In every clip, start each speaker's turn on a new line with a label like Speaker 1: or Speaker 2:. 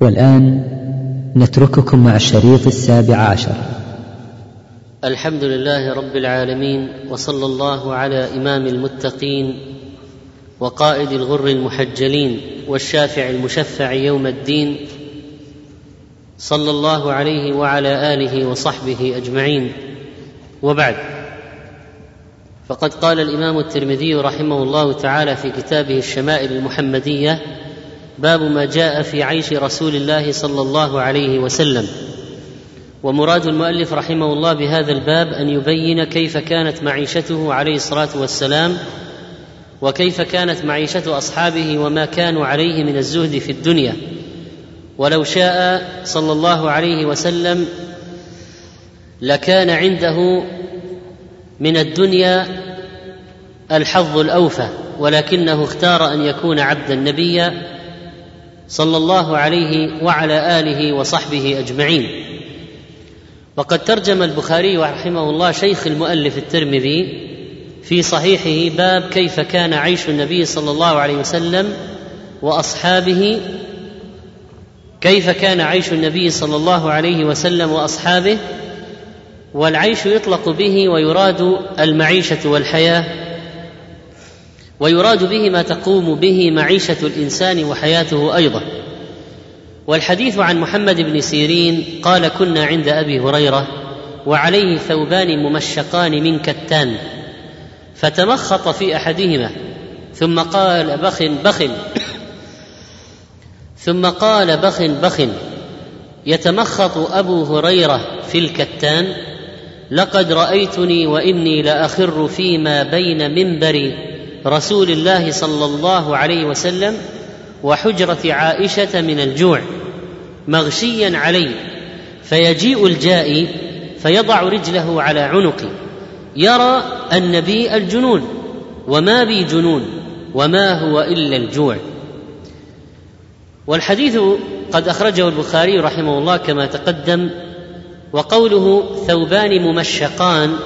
Speaker 1: والآن نترككم مع الشريط السابع عشر.
Speaker 2: الحمد لله رب العالمين وصلى الله على إمام المتقين وقائد الغر المحجلين والشافع المشفع يوم الدين صلى الله عليه وعلى آله وصحبه أجمعين. وبعد فقد قال الإمام الترمذي رحمه الله تعالى في كتابه الشمائل المحمدية باب ما جاء في عيش رسول الله صلى الله عليه وسلم. ومراد المؤلف رحمه الله بهذا الباب أن يبين كيف كانت معيشته عليه الصلاة والسلام وكيف كانت معيشة أصحابه وما كانوا عليه من الزهد في الدنيا. ولو شاء صلى الله عليه وسلم لكان عنده من الدنيا الحظ الأوفى ولكنه اختار أن يكون عبدا نبيا صلى الله عليه وعلى آله وصحبه أجمعين. وقد ترجم البخاري رحمه الله شيخ المؤلف الترمذي في صحيحه باب كيف كان عيش النبي صلى الله عليه وسلم وأصحابه كيف كان عيش النبي صلى الله عليه وسلم وأصحابه والعيش يطلق به ويراد المعيشة والحياة. ويراد به ما تقوم به معيشة الإنسان وحياته أيضا. والحديث عن محمد بن سيرين قال كنا عند أبي هريرة وعليه ثوبان ممشقان من كتان فتمخط في أحدهما ثم قال بخ بخ ثم قال بخ بخ يتمخط أبو هريرة في الكتان لقد رأيتني وإني لأخر فيما بين منبر رسول الله صلى الله عليه وسلم وحجرة عائشة من الجوع مغشيا علي فيجيء الجائي فيضع رجله على عنقي يرى ان بي الجنون وما بي جنون وما هو إلا الجوع. والحديث قد أخرجه البخاري رحمه الله كما تقدم وقوله ثوبان ممشقان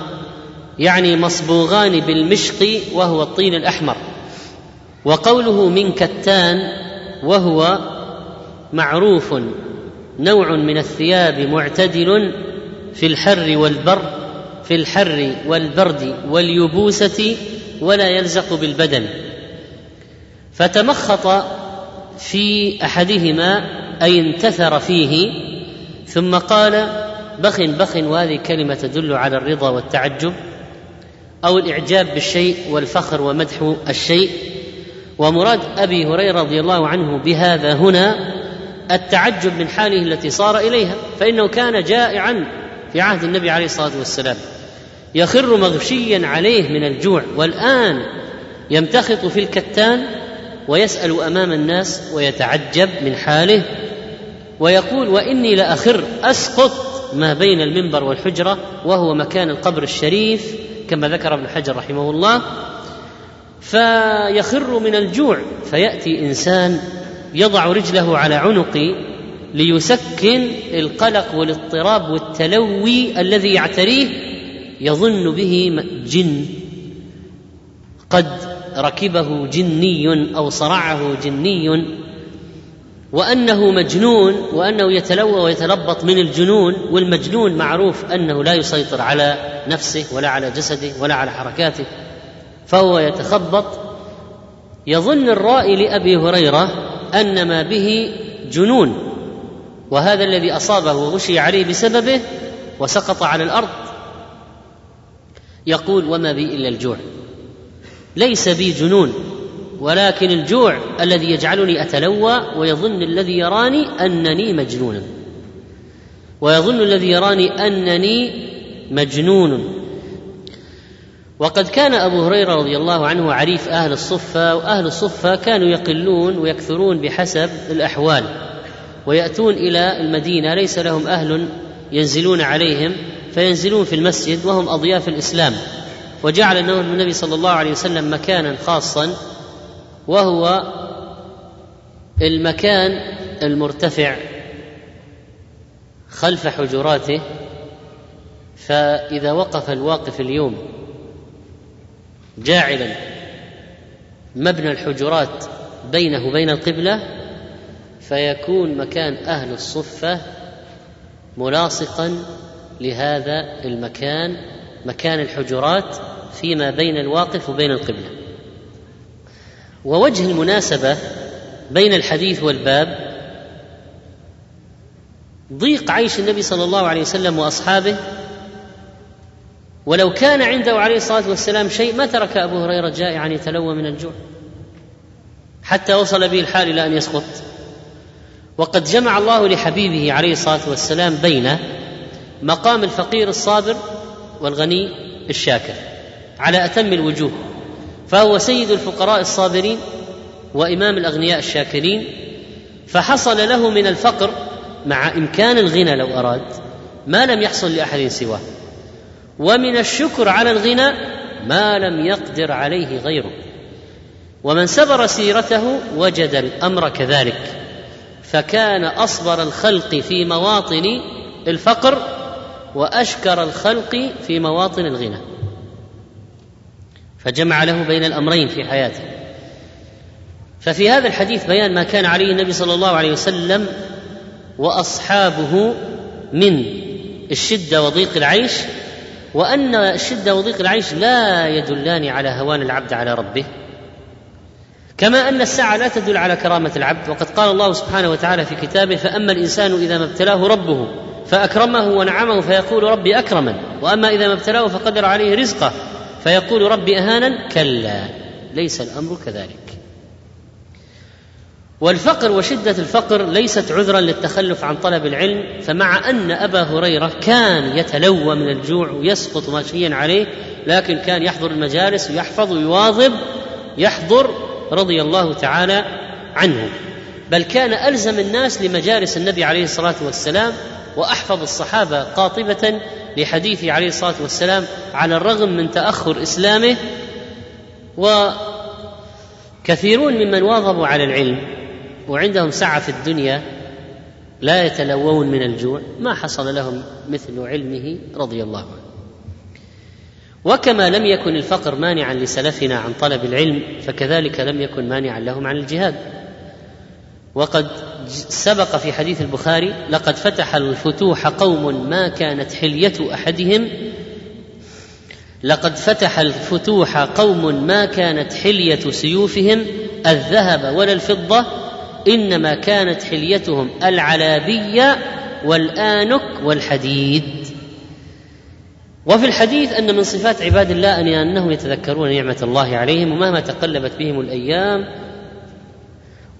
Speaker 2: يعني مصبوغان بالمشق وهو الطين الأحمر. وقوله من كتان وهو معروف نوع من الثياب معتدل في الحر والبر في الحر والبرد واليبوسة ولا يلزق بالبدن. فتمخط في أحدهما أي انتثر فيه ثم قال بخ بخ وهذه كلمة تدل على الرضا والتعجب. أو الإعجاب بالشيء والفخر ومدح الشيء. ومراد أبي هريرة رضي الله عنه بهذا هنا التعجب من حاله التي صار إليها فإنه كان جائعا في عهد النبي عليه الصلاة والسلام. يخر مغشيا عليه من الجوع والآن يمتخط في الكتان ويسأل أمام الناس ويتعجب من حاله ويقول وإني لأخر أسقط ما بين المنبر والحجرة وهو مكان القبر الشريف كما ذكر ابن حجر رحمه الله فيخر من الجوع فيأتي إنسان يضع رجله على عنقي ليسكن القلق والاضطراب والتلوي الذي يعتريه يظن به جن. قد ركبه جني أو صرعه جني. وأنه مجنون وأنه يتلوى ويتلبط من الجنون والمجنون معروف أنه لا يسيطر على نفسه ولا على جسده ولا على حركاته فهو يتخبط. يظن الرائي لأبي هريرة أن ما به جنون وهذا الذي أصابه وغشي عليه بسببه وسقط على الأرض. يقول وما بي إلا الجوع ليس بي جنون. ولكن الجوع الذي يجعلني أتلوى ويظن الذي يراني أنني مجنونا ويظن الذي يراني أنني مجنون. وقد كان أبو هريرة رضي الله عنه عريف أهل الصفة وأهل الصفة كانوا يقلون ويكثرون بحسب الأحوال ويأتون إلى المدينة ليس لهم أهل ينزلون عليهم فينزلون في المسجد وهم أضياف الإسلام. وجعل النبي صلى الله عليه وسلم مكانا خاصا وهو المكان المرتفع خلف حجراته فإذا وقف الواقف اليوم جاعلا مبنى الحجرات بينه وبين القبلة فيكون مكان أهل الصفة ملاصقا لهذا المكان مكان الحجرات فيما بين الواقف وبين القبلة. ووجه المناسبة بين الحديث والباب ضيق عيش النبي صلى الله عليه وسلم وأصحابه ولو كان عنده عليه الصلاة والسلام شيء ما ترك أبو هريرة جائعا يتلوى من الجوع حتى وصل به الحال إلى أن يسقط. وقد جمع الله لحبيبه عليه الصلاة والسلام بين مقام الفقير الصابر والغني الشاكر على أتم الوجوه. فهو سيد الفقراء الصابرين وإمام الأغنياء الشاكرين فحصل له من الفقر مع إمكان الغنى لو أراد ما لم يحصل لأحد سواه. ومن الشكر على الغنى ما لم يقدر عليه غيره. ومن سبر سيرته وجد الأمر كذلك. فكان أصبر الخلق في مواطن الفقر وأشكر الخلق في مواطن الغنى. فجمع له بين الأمرين في حياته. ففي هذا الحديث بيان ما كان عليه النبي صلى الله عليه وسلم وأصحابه من الشدة وضيق العيش وأن الشدة وضيق العيش لا يدلان على هوان العبد على ربه. كما أن الساعة لا تدل على كرامة العبد وقد قال الله سبحانه وتعالى في كتابه فأما الإنسان إذا ما ابتلاه ربه فأكرمه ونعمه فيقول ربي أكرمن وأما إذا ما ابتلاه فقدر عليه رزقه. فيقول ربي اهانا كلا ليس الأمر كذلك. والفقر وشدة الفقر ليست عذرا للتخلف عن طلب العلم فمع أن أبا هريرة كان يتلوى من الجوع ويسقط ماشيا عليه لكن كان يحضر المجالس ويحفظ ويواظب يحضر رضي الله تعالى عنه. بل كان ألزم الناس لمجالس النبي عليه الصلاة والسلام وأحفظ الصحابة قاطبة لحديثه عليه الصلاة والسلام على الرغم من تأخر إسلامه وكثيرون ممن واظبوا على العلم وعندهم سعة في الدنيا لا يتلوون من الجوع ما حصل لهم مثل علمه رضي الله عنه. وكما لم يكن الفقر مانعا لسلفنا عن طلب العلم فكذلك لم يكن مانعا لهم عن الجهاد. وقد سبق في حديث البخاري لقد فتح الفتوح قوم ما كانت حلية أحدهم. لقد فتح الفتوح قوم ما كانت حلية سيوفهم الذهب ولا الفضة إنما كانت حليتهم العلابيه والآنك والحديد. وفي الحديث أن من صفات عباد الله أن أنهم يتذكرون نعمة الله عليهم ومهما تقلبت بهم الأيام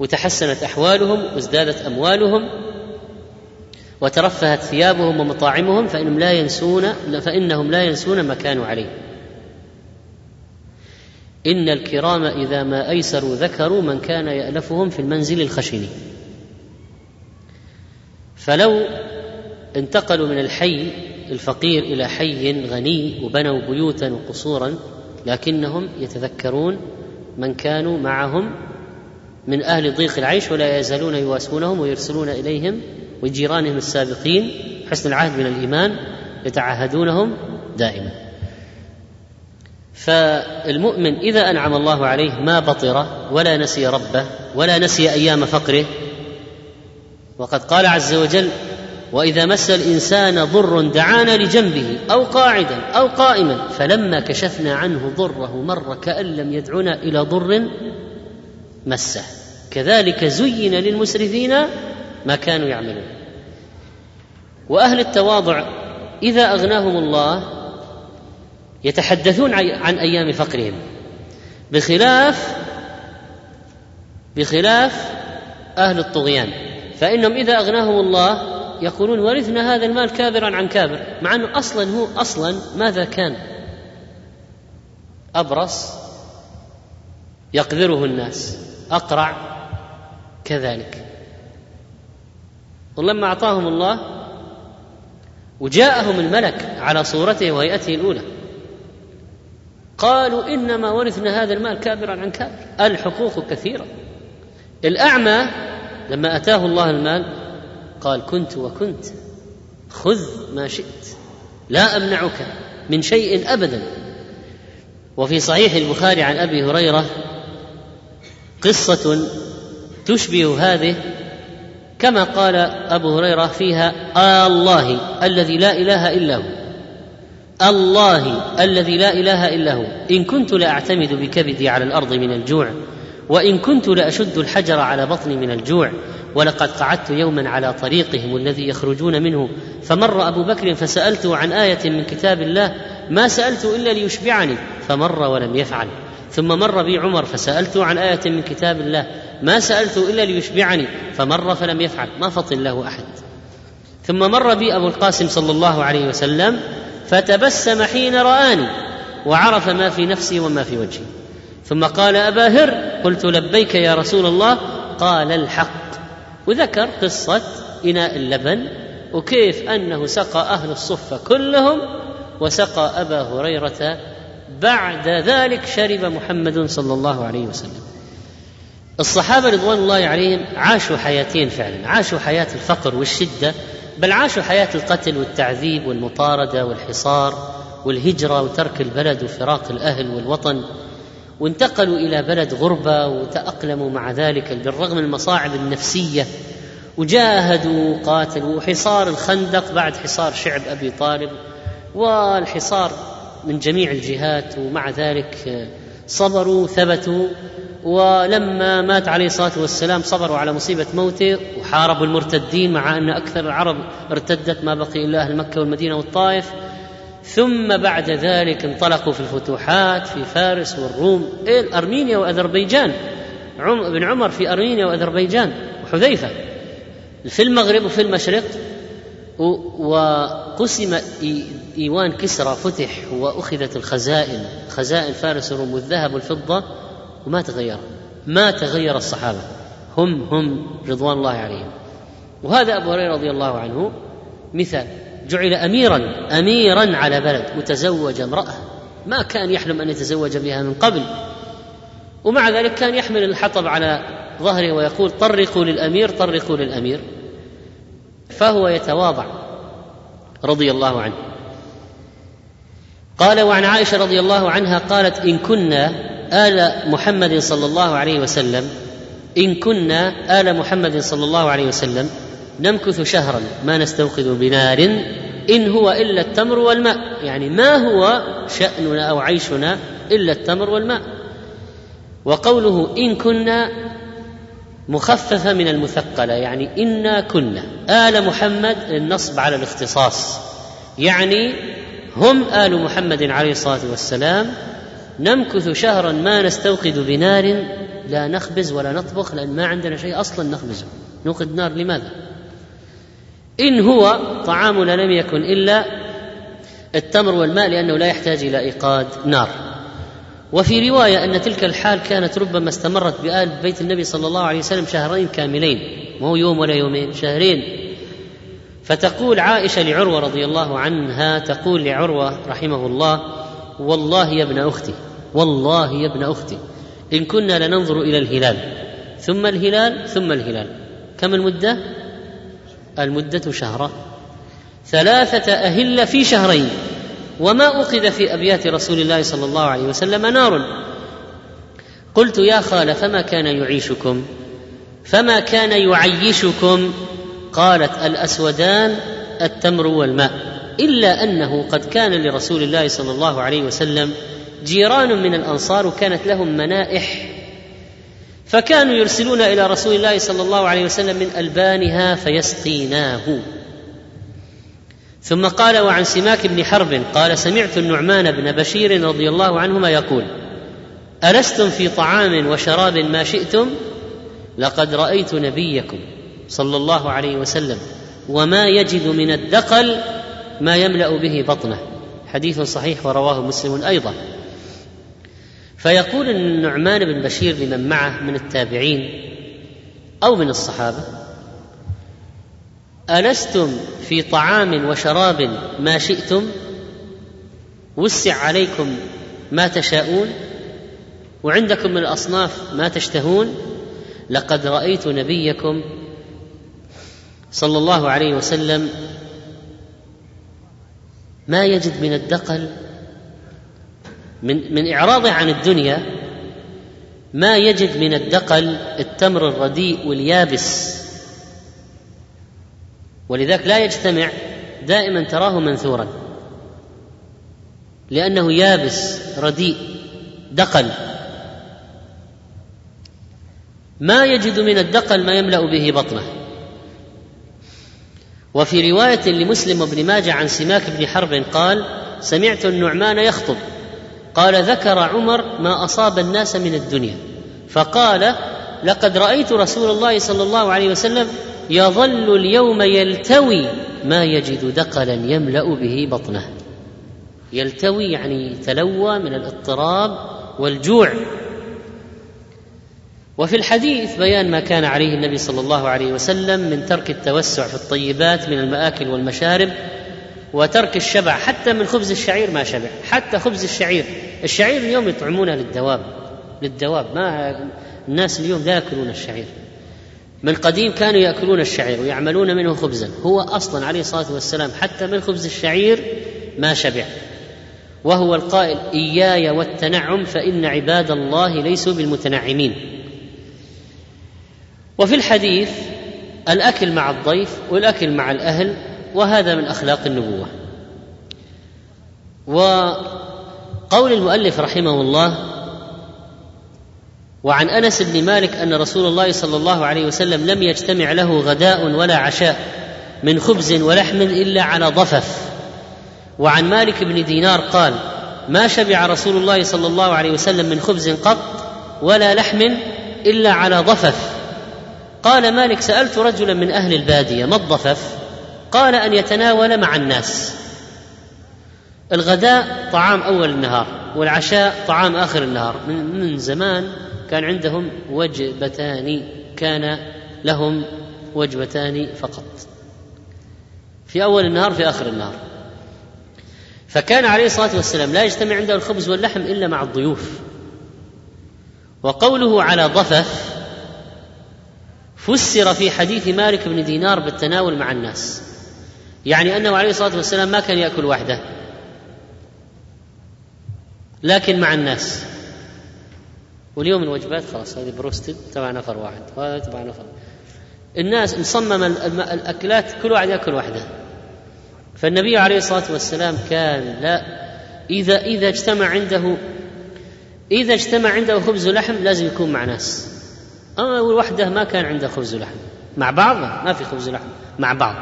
Speaker 2: وتحسنت أحوالهم وازدادت أموالهم وترفهت ثيابهم ومطاعمهم فانهم لا ينسون فإنهم لا ينسون ما كانوا عليه. إن الكرام إذا ما أيسروا ذكروا من كان يألفهم في المنزل الخشن فلو انتقلوا من الحي الفقير إلى حي غني وبنوا بيوتا وقصورا لكنهم يتذكرون من كانوا معهم من أهل ضيق العيش ولا يزالون يواسونهم ويرسلون إليهم وجيرانهم السابقين حسن العهد من الإيمان يتعهدونهم دائما. فالمؤمن إذا أنعم الله عليه ما بطر ولا نسي ربه ولا نسي أيام فقره وقد قال عز وجل وإذا مس الإنسان ضر دعانا لجنبه أو قاعدا أو قائما فلما كشفنا عنه ضره مر كأن لم يدعنا إلى ضر مسه. كذلك زين للمسرفين ما كانوا يعملون. وأهل التواضع إذا أغناهم الله يتحدثون عن أيام فقرهم. بخلاف بخلاف أهل الطغيان. فإنهم إذا أغناهم الله يقولون ورثنا هذا المال كابرا عن كابر مع إنه أصلا هو أصلا ماذا كان؟ أبرص يقذره الناس. أقرع كذلك. ولما أعطاهم الله وجاءهم الملك على صورته وهيئته الأولى قالوا إنما ورثنا هذا المال كابرا عن كابر الحقوق كثيرة. الأعمى لما أتاه الله المال قال كنت وكنت خذ ما شئت لا أمنعك من شيء ابدا. وفي صحيح البخاري عن أبي هريرة قصة تشبه هذه كما قال أبو هريرة فيها آه الله الذي لا إله إلا هو. الله الذي لا إله إلا هو. إن كنت لأعتمد بكبدي على الأرض من الجوع وإن كنت لأشد الحجر على بطني من الجوع ولقد قعدت يوما على طريقهم الذي يخرجون منه. فمر أبو بكر فسألته عن آية من كتاب الله ما سألت إلا ليشبعني. فمر ولم يفعل. ثم مر بي عمر فسالته عن آية من كتاب الله. ما سألت إلا ليشبعني. فمر فلم يفعل. ما فطن له أحد. ثم مر بي أبو القاسم صلى الله عليه وسلم فتبسم حين رآني وعرف ما في نفسي وما في وجهي. ثم قال أبا هر قلت لبيك يا رسول الله. قال الحق. وذكر قصة إناء اللبن وكيف أنه سقى أهل الصفة كلهم وسقى أبا هريرة بعد ذلك شرب محمد صلى الله عليه وسلم. الصحابة رضوان الله عليهم عاشوا حياتين فعلا عاشوا حياة الفقر والشدة بل عاشوا حياة القتل والتعذيب والمطاردة والحصار والهجرة وترك البلد وفراق الأهل والوطن. وانتقلوا إلى بلد غربة وتأقلموا مع ذلك بالرغم من المصاعب النفسية. وجاهدوا وقاتلوا وحصار الخندق بعد حصار شعب أبي طالب والحصار من جميع الجهات ومع ذلك صبروا ثبتوا ولما مات عليه الصلاة والسلام صبروا على مصيبة موته وحاربوا المرتدين مع أن أكثر العرب ارتدت ما بقي إلا أهل مكة والمدينة والطائف. ثم بعد ذلك انطلقوا في الفتوحات في فارس والروم إيه أرمينيا وأذربيجان. عم بن عمر في أرمينيا وأذربيجان وحذيفة. في المغرب وفي المشرق وقسم إيوان كسرى فتح وأخذت الخزائن خزائن فارس والروم والذهب والفضة وما تغير ما تغير الصحابة. هم هم رضوان الله عليهم. وهذا أبو هريرة رضي الله عنه مثال. جعل أميرا أميرا على بلد وتزوج امرأة. ما كان يحلم أن يتزوج بها من قبل. ومع ذلك كان يحمل الحطب على ظهره ويقول طرقوا للأمير طرقوا للأمير. فهو يتواضع رضي الله عنه. قال وعن عائشة رضي الله عنها قالت إن كنا آل محمد صلى الله عليه وسلم إن كنا آل محمد صلى الله عليه وسلم نمكث شهرا ما نستوقظ بنار إن هو إلا التمر والماء. يعني ما هو شأننا أو عيشنا إلا التمر والماء. وقوله إن كنا مخففة من المثقلة يعني إنا كنا. آل محمد النصب على الاختصاص يعني هم آل محمد عليه الصلاة والسلام. نمكث شهرا ما نستوقد بنار لا نخبز ولا نطبخ لأن ما عندنا شيء أصلا نخبزه. نوقد نار لماذا؟ إن هو طعامنا لم يكن إلا التمر والماء لأنه لا يحتاج إلى إيقاد نار. وفي رواية أن تلك الحال كانت ربما استمرت بآل بيت النبي صلى الله عليه وسلم شهرين كاملين مو يوم ولا يومين شهرين. فتقول عائشة لعروة رضي الله عنها تقول لعروة رحمه الله والله يا ابن أختي والله يا ابن أختي إن كنا لننظر إلى الهلال ثم الهلال ثم الهلال. كم المدة؟ المدة شهران ثلاثة اهله في شهرين وما اخذ في أبيات رسول الله صلى الله عليه وسلم نار. قلت يا خال فما كان يعيشكم؟ فما كان يعيشكم؟ قالت الأسودان التمر والماء إلا أنه قد كان لرسول الله صلى الله عليه وسلم جيران من الأنصار وكانت لهم منائح. فكانوا يرسلون إلى رسول الله صلى الله عليه وسلم من ألبانها فيسقيناه. ثم قال وعن سماك بن حرب قال سمعت النعمان بن بشير رضي الله عنهما يقول ألستم في طعام وشراب ما شئتم؟ لقد رأيت نبيكم صلى الله عليه وسلم وما يجد من الدقل ما يملأ به بطنه. حديث صحيح ورواه مسلم أيضا. فيقول النعمان بن بشير لمن معه من التابعين أو من الصحابة ألستم في طعام وشراب ما شئتم؟ وسع عليكم ما تشاءون؟ وعندكم من الأصناف ما تشتهون؟ لقد رأيت نبيكم صلى الله عليه وسلم ما يجد من الدقل من من إعراضه عن الدنيا ما يجد من الدقل التمر الرديء واليابس. ولذلك لا يجتمع دائما تراه منثورا لأنه يابس رديء دقل. ما يجد من الدقل ما يملأ به بطنه. وفي رواية لمسلم وابن ماجه عن سماك بن حرب قال سمعت النعمان يخطب. قال ذكر عمر ما أصاب الناس من الدنيا. فقال لقد رأيت رسول الله صلى الله عليه وسلم يظل اليوم يلتوي ما يجد دقلا يملأ به بطنه. يلتوي يعني تلوى من الاضطراب والجوع. وفي الحديث بيان ما كان عليه النبي صلى الله عليه وسلم من ترك التوسع في الطيبات من المآكل والمشارب وترك الشبع حتى من خبز الشعير ما شبع حتى خبز الشعير. الشعير اليوم يطعمونه للدواب للدواب. ما الناس اليوم لا يأكلون الشعير. من قديم كانوا يأكلون الشعير ويعملون منه خبزا. هو أصلا عليه الصلاة والسلام حتى من خبز الشعير ما شبع. وهو القائل إياي والتنعم فإن عباد الله ليسوا بالمتنعمين. وفي الحديث الأكل مع الضيف والأكل مع الأهل وهذا من أخلاق النبوة. وقول المؤلف رحمه الله وعن أنس بن مالك أن رسول الله صلى الله عليه وسلم لم يجتمع له غداء ولا عشاء من خبز ولحم إلا على ضفف. وعن مالك بن دينار قال ما شبع رسول الله صلى الله عليه وسلم من خبز قط ولا لحم إلا على ضفف. قال مالك سألت رجلا من أهل البادية ما الضفف؟ قال أن يتناول مع الناس. الغداء طعام أول النهار والعشاء طعام آخر النهار. من, زمان كان عندهم وجبتان كان لهم وجبتان فقط. في أول النهار في آخر النهار. فكان عليه الصلاة والسلام لا يجتمع عنده الخبز واللحم إلا مع الضيوف. وقوله على ضفف فسر في حديث مالك بن دينار بالتناول مع الناس. يعني أنه عليه الصلاة والسلام ما كان يأكل وحده. لكن مع الناس. واليوم الوجبات خلاص هذه بروستد تبع نفر واحد. وهذا تبع نفر. الناس مصمم الأكلات كل واحد يأكل وحده. فالنبي عليه الصلاة والسلام كان لا اذا إذا اجتمع عنده إذا اجتمع عنده خبز ولحم لازم يكون مع ناس. اما وحده ما كان عنده خبز ولحم مع بعض؟ ما في خبز ولحم مع بعض.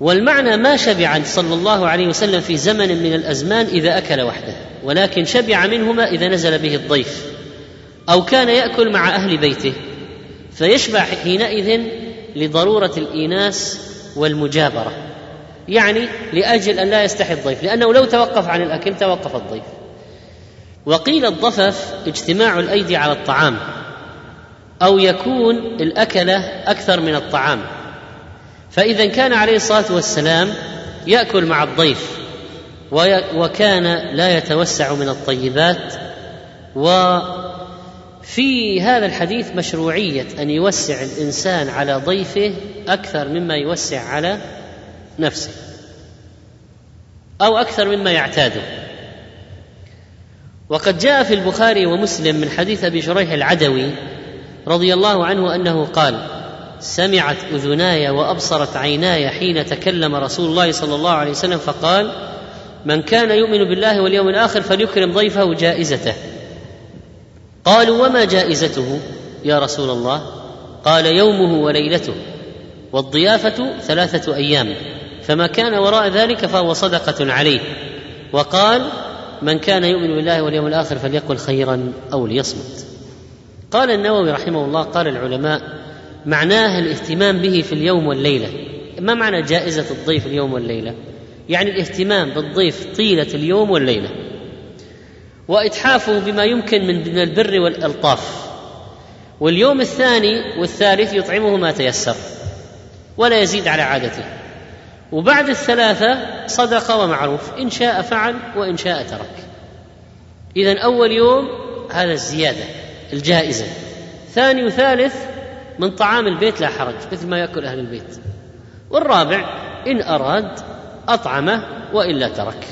Speaker 2: والمعنى ما شبع صلى الله عليه وسلم في زمن من الأزمان إذا أكل وحده ولكن شبع منهما إذا نزل به الضيف. أو كان يأكل مع أهل بيته فيشبع حينئذ لضرورة الإيناس والمجابرة. يعني لأجل أن لا يستحي الضيف لأنه لو توقف عن الأكل توقف الضيف. وقيل الضفف اجتماع الأيدي على الطعام. أو يكون الأكلة أكثر من الطعام. فإذا كان عليه الصلاة والسلام يأكل مع الضيف وكان لا يتوسع من الطيبات وفي هذا الحديث مشروعية أن يوسع الإنسان على ضيفه أكثر مما يوسع على نفسه أو أكثر مما يعتاده. وقد جاء في البخاري ومسلم من حديث أبي شريح العدوي رضي الله عنه أنه قال سمعت أذناي وأبصرت عيناي حين تكلم رسول الله صلى الله عليه وسلم فقال من كان يؤمن بالله واليوم الآخر فليكرم ضيفه جائزته. قالوا وما جائزته يا رسول الله؟ قال يومه وليلته والضيافة ثلاثة أيام فما كان وراء ذلك فهو صدقة عليه. وقال من كان يؤمن بالله واليوم الآخر فليقل خيرا أو ليصمت. قال النووي رحمه الله قال العلماء معناه الاهتمام به في اليوم والليلة. ما معنى جائزة الضيف اليوم والليلة؟ يعني الاهتمام بالضيف طيلة اليوم والليلة. وإتحافه بما يمكن من البر والإلطاف. واليوم الثاني والثالث يطعمه ما تيسر ولا يزيد على عادته. وبعد الثلاثة صدقه ومعروف إن شاء فعل وإن شاء ترك. اذا أول يوم هذا الزيادة. الجائزة. ثاني وثالث من طعام البيت لا حرج مثل ما يأكل أهل البيت. والرابع إن أراد أطعمه وإلا ترك.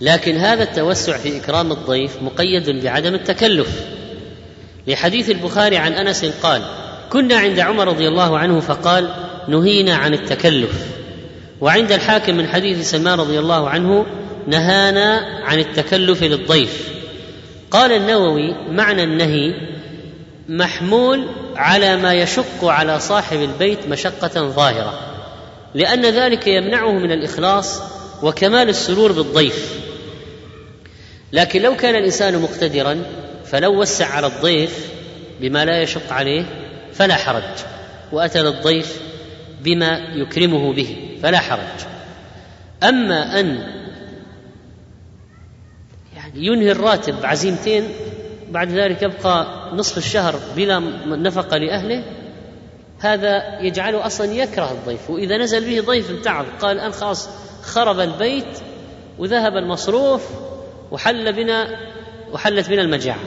Speaker 2: لكن هذا التوسع في إكرام الضيف مقيد بعدم التكلف. لحديث البخاري عن أنس قال كنا عند عمر رضي الله عنه فقال نهينا عن التكلف. وعند الحاكم من حديث سلمان رضي الله عنه نهانا عن التكلف للضيف. قال النووي معنى النهي محمول على ما يشق على صاحب البيت مشقة ظاهرة لأن ذلك يمنعه من الإخلاص وكمال السرور بالضيف. لكن لو كان الإنسان مقتدرا فلو وسع على الضيف بما لا يشق عليه فلا حرج. وأتى للضيف بما يكرمه به فلا حرج. أما أن ينهي الراتب عزيمتين بعد ذلك يبقى نصف الشهر بلا نفقة لأهله. هذا يجعله أصلا يكره الضيف وإذا نزل به ضيف امتعض قال الان خلاص خرب البيت وذهب المصروف وحل بنا وحلت بنا المجاعة.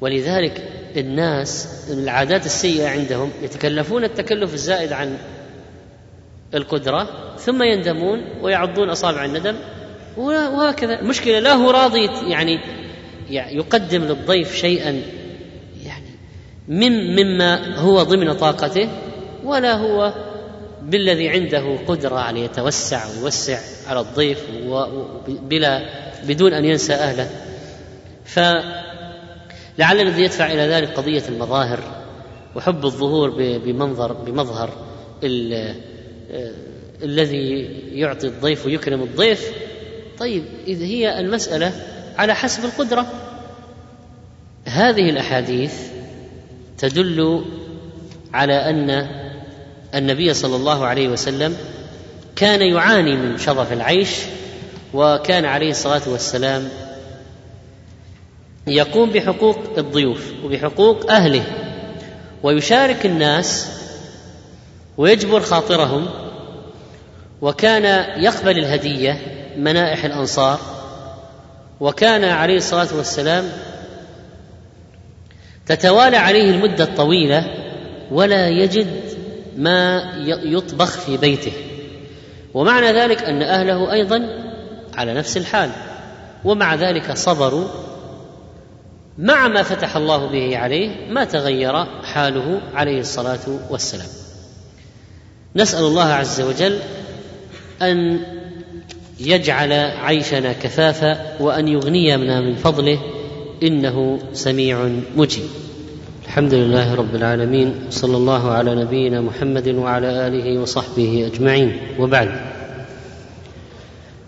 Speaker 2: ولذلك الناس العادات السيئة عندهم يتكلفون التكلف الزائد عن القدرة ثم يندمون ويعضون أصابع الندم. وهكذا. المشكلة لا هو راضي يعني يقدم للضيف شيئا يعني من مما هو ضمن طاقته ولا هو بالذي عنده قدرة على يتوسع ويوسع على الضيف بلا بدون أن ينسى أهله. فلعل الذي يدفع إلى ذلك قضية المظاهر وحب الظهور بمنظر بمظهر الذي يعطي الضيف ويكرم الضيف طيب إذا هي المسألة على حسب القدرة. هذه الأحاديث تدل على أن النبي صلى الله عليه وسلم كان يعاني من شظف العيش وكان عليه الصلاة والسلام يقوم بحقوق الضيوف وبحقوق أهله ويشارك الناس ويجبر خاطرهم وكان يقبل الهدية منائح الأنصار وكان عليه الصلاة والسلام تتوالى عليه المدة الطويلة ولا يجد ما يطبخ في بيته. ومعنى ذلك أن أهله أيضا على نفس الحال ومع ذلك صبروا. مع ما فتح الله به عليه ما تغير حاله عليه الصلاة والسلام. نسأل الله عز وجل أن يجعل عيشنا كفافا وأن يغنينا من فضله إنه سميع مجيب. الحمد لله رب العالمين صلى الله على نبينا محمد وعلى آله وصحبه أجمعين. وبعد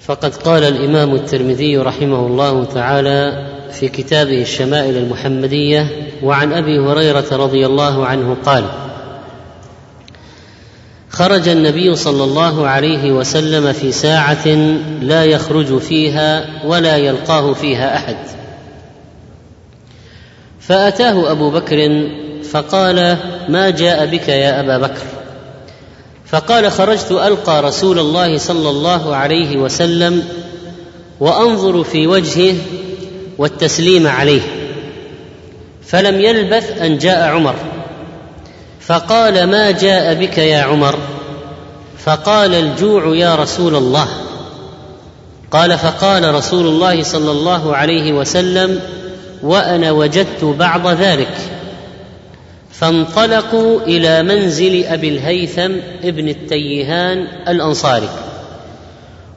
Speaker 2: فقد قال الإمام الترمذي رحمه الله تعالى في كتابه الشمائل المحمدية وعن أبي هريرة رضي الله عنه قال خرج النبي صلى الله عليه وسلم في ساعة لا يخرج فيها ولا يلقاه فيها أحد. فأتاه أبو بكر فقال ما جاء بك يا أبا بكر؟ فقال خرجت ألقى رسول الله صلى الله عليه وسلم وأنظر في وجهه والتسليم عليه فلم يلبث أن جاء عمر. فقال ما جاء بك يا عمر؟ فقال الجوع يا رسول الله. قال فقال رسول الله صلى الله عليه وسلم وأنا وجدت بعض ذلك. فانطلقوا إلى منزل أبي الهيثم ابن التيهان الأنصاري.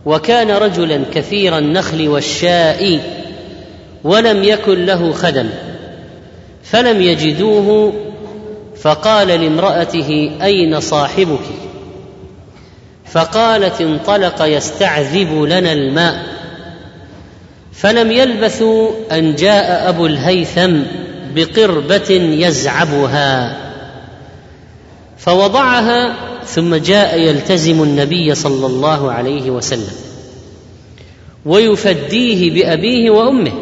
Speaker 2: وكان رجلا كثير النخل والشاء ولم يكن له خدم فلم يجدوه فقال لامرأته أين صاحبك؟ فقالت انطلق يستعذب لنا الماء. فلم يلبثوا أن جاء أبو الهيثم بقربة يزعبها. فوضعها ثم جاء يلتزم النبي صلى الله عليه وسلم ويفديه بأبيه وأمه.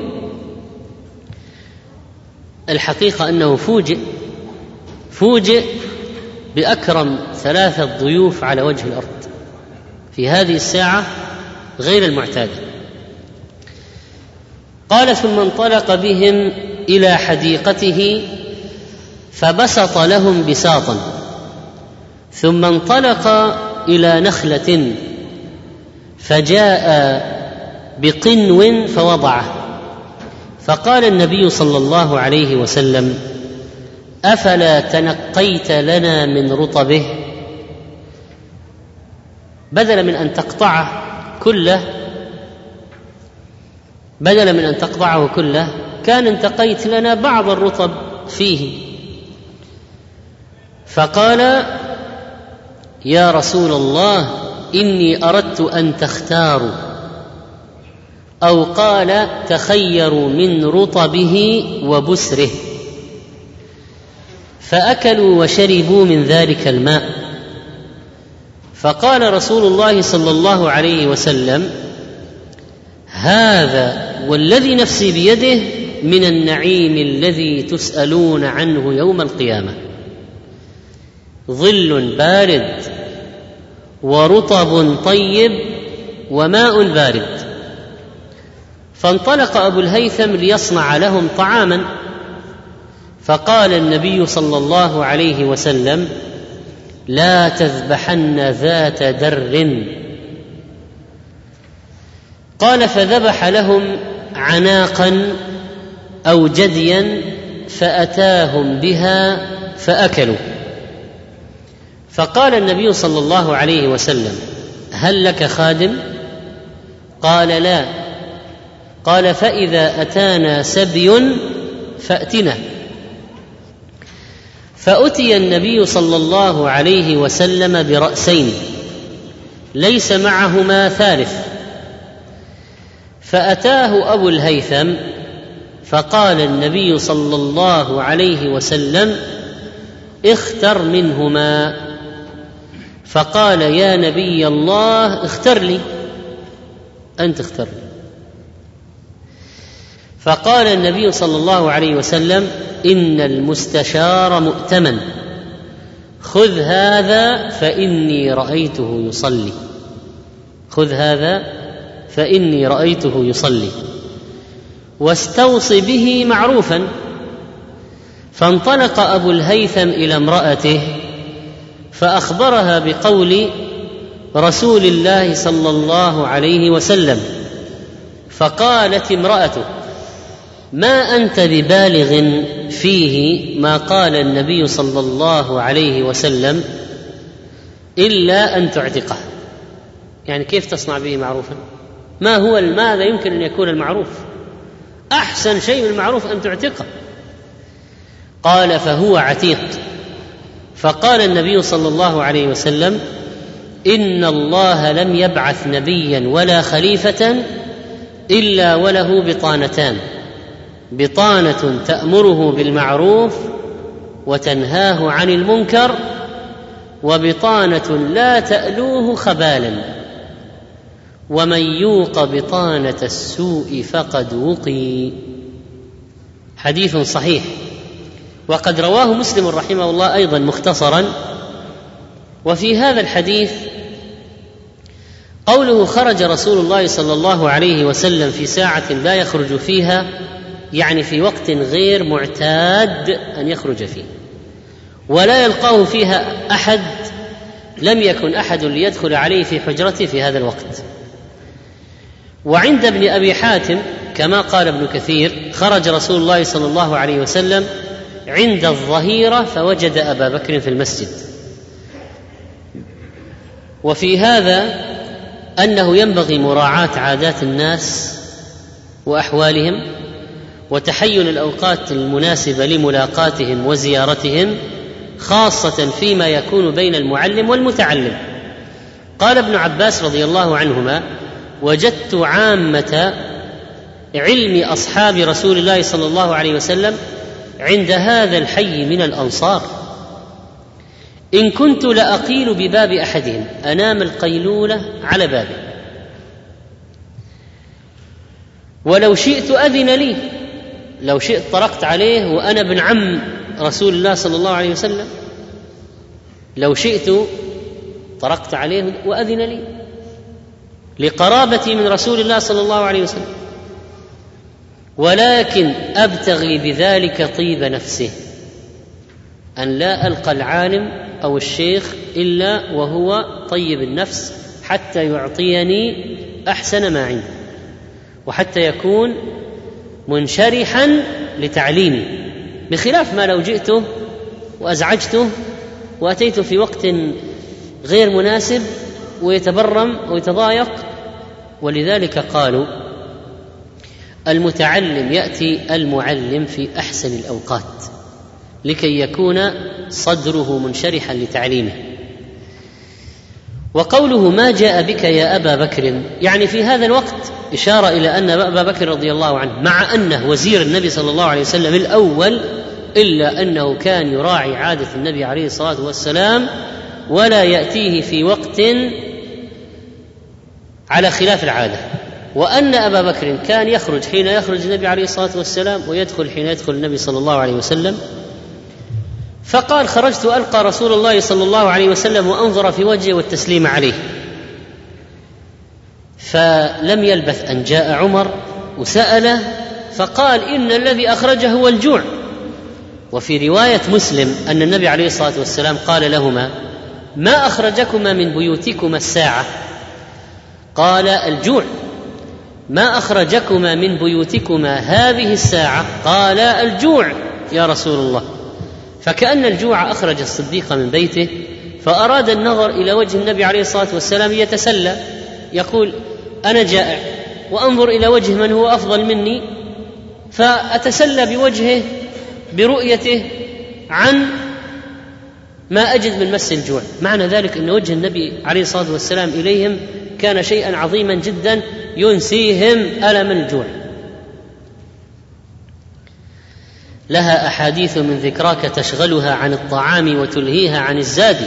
Speaker 2: الحقيقة أنه فوجئ فوجئ بأكرم ثلاثة ضيوف على وجه الأرض في هذه الساعة غير المعتاده قال ثم انطلق بهم إلى حديقته فبسط لهم بساطا. ثم انطلق إلى نخلة فجاء بقنو فوضعه. فقال النبي صلى الله عليه وسلم أفلا تنقيت لنا من رطبه؟ بدلا من أن تقطعه كله بدلا من أن تقطعه كله كان انتقيت لنا بعض الرطب فيه. فقال يا رسول الله إني أردت أن تختاروا. أو قال تخيروا من رطبه وبسره. فأكلوا وشربوا من ذلك الماء. فقال رسول الله صلى الله عليه وسلم هذا والذي نفسي بيده من النعيم الذي تسألون عنه يوم القيامة. ظل بارد ورطب طيب وماء بارد. فانطلق أبو الهيثم ليصنع لهم طعاما. فقال النبي صلى الله عليه وسلم لا تذبحن ذات در. قال فذبح لهم عناقا أو جديا فأتاهم بها فأكلوا. فقال النبي صلى الله عليه وسلم هل لك خادم؟ قال لا. قال فإذا أتانا سبي فأتنا. فأتي النبي صلى الله عليه وسلم برأسين ليس معهما ثالث. فأتاه أبو الهيثم فقال النبي صلى الله عليه وسلم اختر منهما. فقال يا نبي الله اختر لي. أنت اختر لي. فقال النبي صلى الله عليه وسلم إن المستشار مؤتمن. خذ هذا فإني رأيته يصلي. خذ هذا فإني رأيته يصلي. واستوص به معروفا. فانطلق أبو الهيثم إلى امرأته فأخبرها بقول رسول الله صلى الله عليه وسلم فقالت امرأته ما أنت ببالغ فيه ما قال النبي صلى الله عليه وسلم إلا أن تعتقه. يعني كيف تصنع به معروفا؟ ما هو ماذا يمكن أن يكون المعروف؟ أحسن شيء من المعروف أن تعتقه. قال فهو عتيق. فقال النبي صلى الله عليه وسلم إن الله لم يبعث نبيا ولا خليفة إلا وله بطانتان. بطانة تأمره بالمعروف وتنهاه عن المنكر وبطانة لا تألوه خبالا. ومن يوق بطانة السوء فقد وقي. حديث صحيح. وقد رواه مسلم رحمه الله أيضا مختصرا. وفي هذا الحديث قوله خرج رسول الله صلى الله عليه وسلم في ساعة لا يخرج فيها يعني في وقت غير معتاد أن يخرج فيه ولا يلقاه فيها أحد لم يكن أحد ليدخل عليه في حجرته في هذا الوقت. وعند ابن أبي حاتم كما قال ابن كثير خرج رسول الله صلى الله عليه وسلم عند الظهيرة فوجد أبا بكر في المسجد. وفي هذا أنه ينبغي مراعاة عادات الناس وأحوالهم وتحين الأوقات المناسبة لملاقاتهم وزيارتهم خاصة فيما يكون بين المعلم والمتعلم. قال ابن عباس رضي الله عنهما وجدت عامة علم أصحاب رسول الله صلى الله عليه وسلم عند هذا الحي من الأنصار. إن كنت لأقيل بباب أحدهم أنام القيلوله على بابه. ولو شئت أذن لي لو شئت طرقت عليه وأنا ابن عم رسول الله صلى الله عليه وسلم لو شئت طرقت عليه وأذن لي لقرابتي من رسول الله صلى الله عليه وسلم. ولكن أبتغي بذلك طيب نفسه أن لا ألقى العالم أو الشيخ إلا وهو طيب النفس حتى يعطيني أحسن ما عنده وحتى يكون منشرحا لتعليمي بخلاف ما لو جئته وأزعجته واتيت في وقت غير مناسب ويتبرم ويتضايق ولذلك قالوا المتعلم يأتي المعلم في أحسن الأوقات لكي يكون صدره منشرحا لتعليمه. وقوله ما جاء بك يا أبا بكر؟ يعني في هذا الوقت إشارة إلى أن أبا بكر رضي الله عنه مع أنه وزير النبي صلى الله عليه وسلم الأول إلا أنه كان يراعي عادة النبي عليه الصلاة والسلام ولا يأتيه في وقت على خلاف العادة. وأن أبا بكر كان يخرج حين يخرج النبي عليه الصلاة والسلام ويدخل حين يدخل النبي صلى الله عليه وسلم. فقال خرجت ألقى رسول الله صلى الله عليه وسلم وأنظر في وجهه والتسليم عليه. فلم يلبث أن جاء عمر وسأله فقال إن الذي أخرجه هو الجوع. وفي رواية مسلم أن النبي عليه الصلاة والسلام قال لهما ما أخرجكما من بيوتكما الساعة؟ قال الجوع. ما أخرجكما من بيوتكما هذه الساعة؟ قال الجوع يا رسول الله. فكأن الجوع أخرج الصديق من بيته فأراد النظر إلى وجه النبي عليه الصلاة والسلام يتسلى يقول أنا جائع وأنظر إلى وجه من هو أفضل مني فأتسلى بوجهه برؤيته عن ما أجد من مس الجوع. معنى ذلك أن وجه النبي عليه الصلاة والسلام إليهم كان شيئا عظيما جدا ينسيهم ألم الجوع. لها أحاديث من ذكراك تشغلها عن الطعام وتلهيها عن الزاد.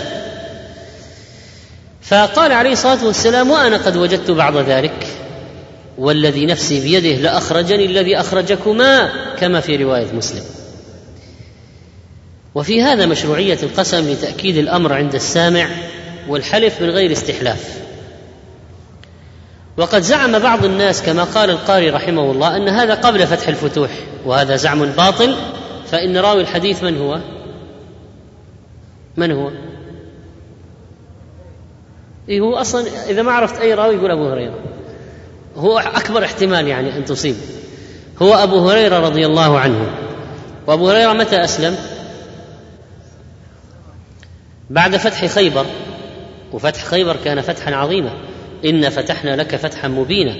Speaker 2: فقال عليه الصلاة والسلام وأنا قد وجدت بعض ذلك والذي نفسي بيده لأخرجني الذي أخرجكما كما في رواية مسلم. وفي هذا مشروعية القسم لتأكيد الأمر عند السامع والحلف من غير استحلاف. وقد زعم بعض الناس كما قال القاري رحمه الله أن هذا قبل فتح الفتوح وهذا زعم باطل فإن راوي الحديث من هو؟ من هو؟ إيه هو أصلا إذا ما عرفت أي راوي يقول أبو هريرة. هو أكبر احتمال يعني أن تصيب. هو أبو هريرة رضي الله عنه. وأبو هريرة متى أسلم؟ بعد فتح خيبر. وفتح خيبر كان فتحا عظيما. انا فتحنا لك فتحا مبينا.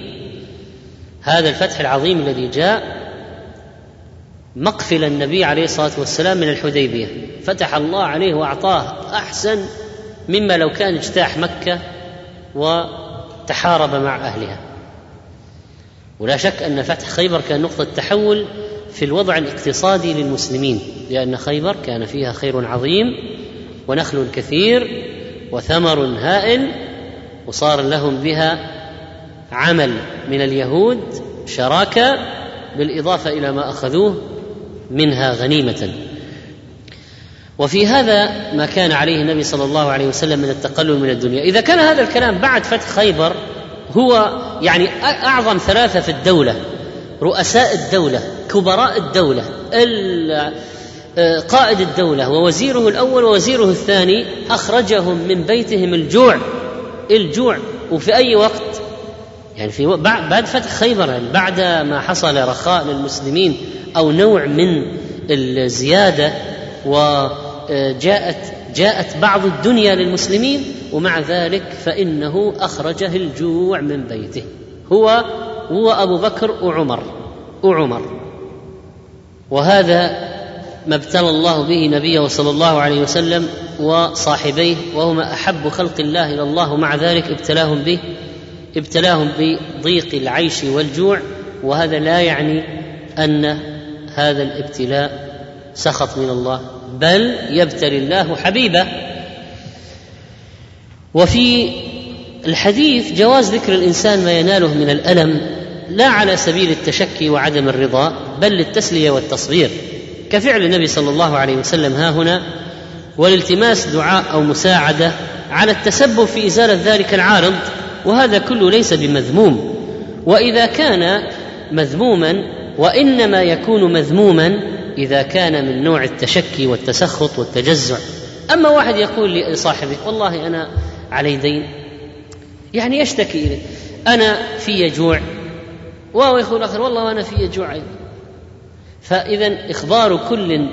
Speaker 2: هذا الفتح العظيم الذي جاء مقفل النبي عليه الصلاة والسلام من الحديبية. فتح الله عليه وأعطاه أحسن مما لو كان اجتاح مكة وتحارب مع أهلها. ولا شك أن فتح خيبر كان نقطة تحول في الوضع الاقتصادي للمسلمين لأن خيبر كان فيها خير عظيم ونخل كثير وثمر هائل وصار لهم بها عمل من اليهود شراكة بالإضافة إلى ما أخذوه منها غنيمة. وفي هذا ما كان عليه النبي صلى الله عليه وسلم من التقلل من الدنيا. إذا كان هذا الكلام بعد فتح خيبر هو يعني أعظم ثلاثة في الدولة رؤساء الدولة كبراء الدولة قائد الدولة ووزيره الأول ووزيره الثاني أخرجهم من بيتهم الجوع الجوع. وفي أي وقت؟ يعني في بعد فتح خيبر يعني بعد ما حصل رخاء للمسلمين أو نوع من الزيادة وجاءت جاءت بعض الدنيا للمسلمين ومع ذلك فإنه أخرجه الجوع من بيته. هو هو أبو بكر وعمر وعمر. وهذا ما ابتلى الله به نبيه صلى الله عليه وسلم وصاحبيه وهما أحب خلق الله إلى الله مع ذلك ابتلاهم به ابتلاهم بضيق العيش والجوع. وهذا لا يعني أن هذا الابتلاء سخط من الله. بل يبتلي الله حبيبه. وفي الحديث جواز ذكر الإنسان ما يناله من الألم لا على سبيل التشكي وعدم الرضا بل للتسلية والتصغير. كفعل النبي صلى الله عليه وسلم ها هنا والالتماس دعاء أو مساعدة على التسبب في إزالة ذلك العارض وهذا كله ليس بمذموم. وإذا كان مذموما وإنما يكون مذموما إذا كان من نوع التشكي والتسخط والتجزع. أما واحد يقول لصاحبه والله أنا علي دين. يعني يشتكي اليه أنا في جوع. وهو يقول اخر والله أنا في جوع فاذا إخبار كل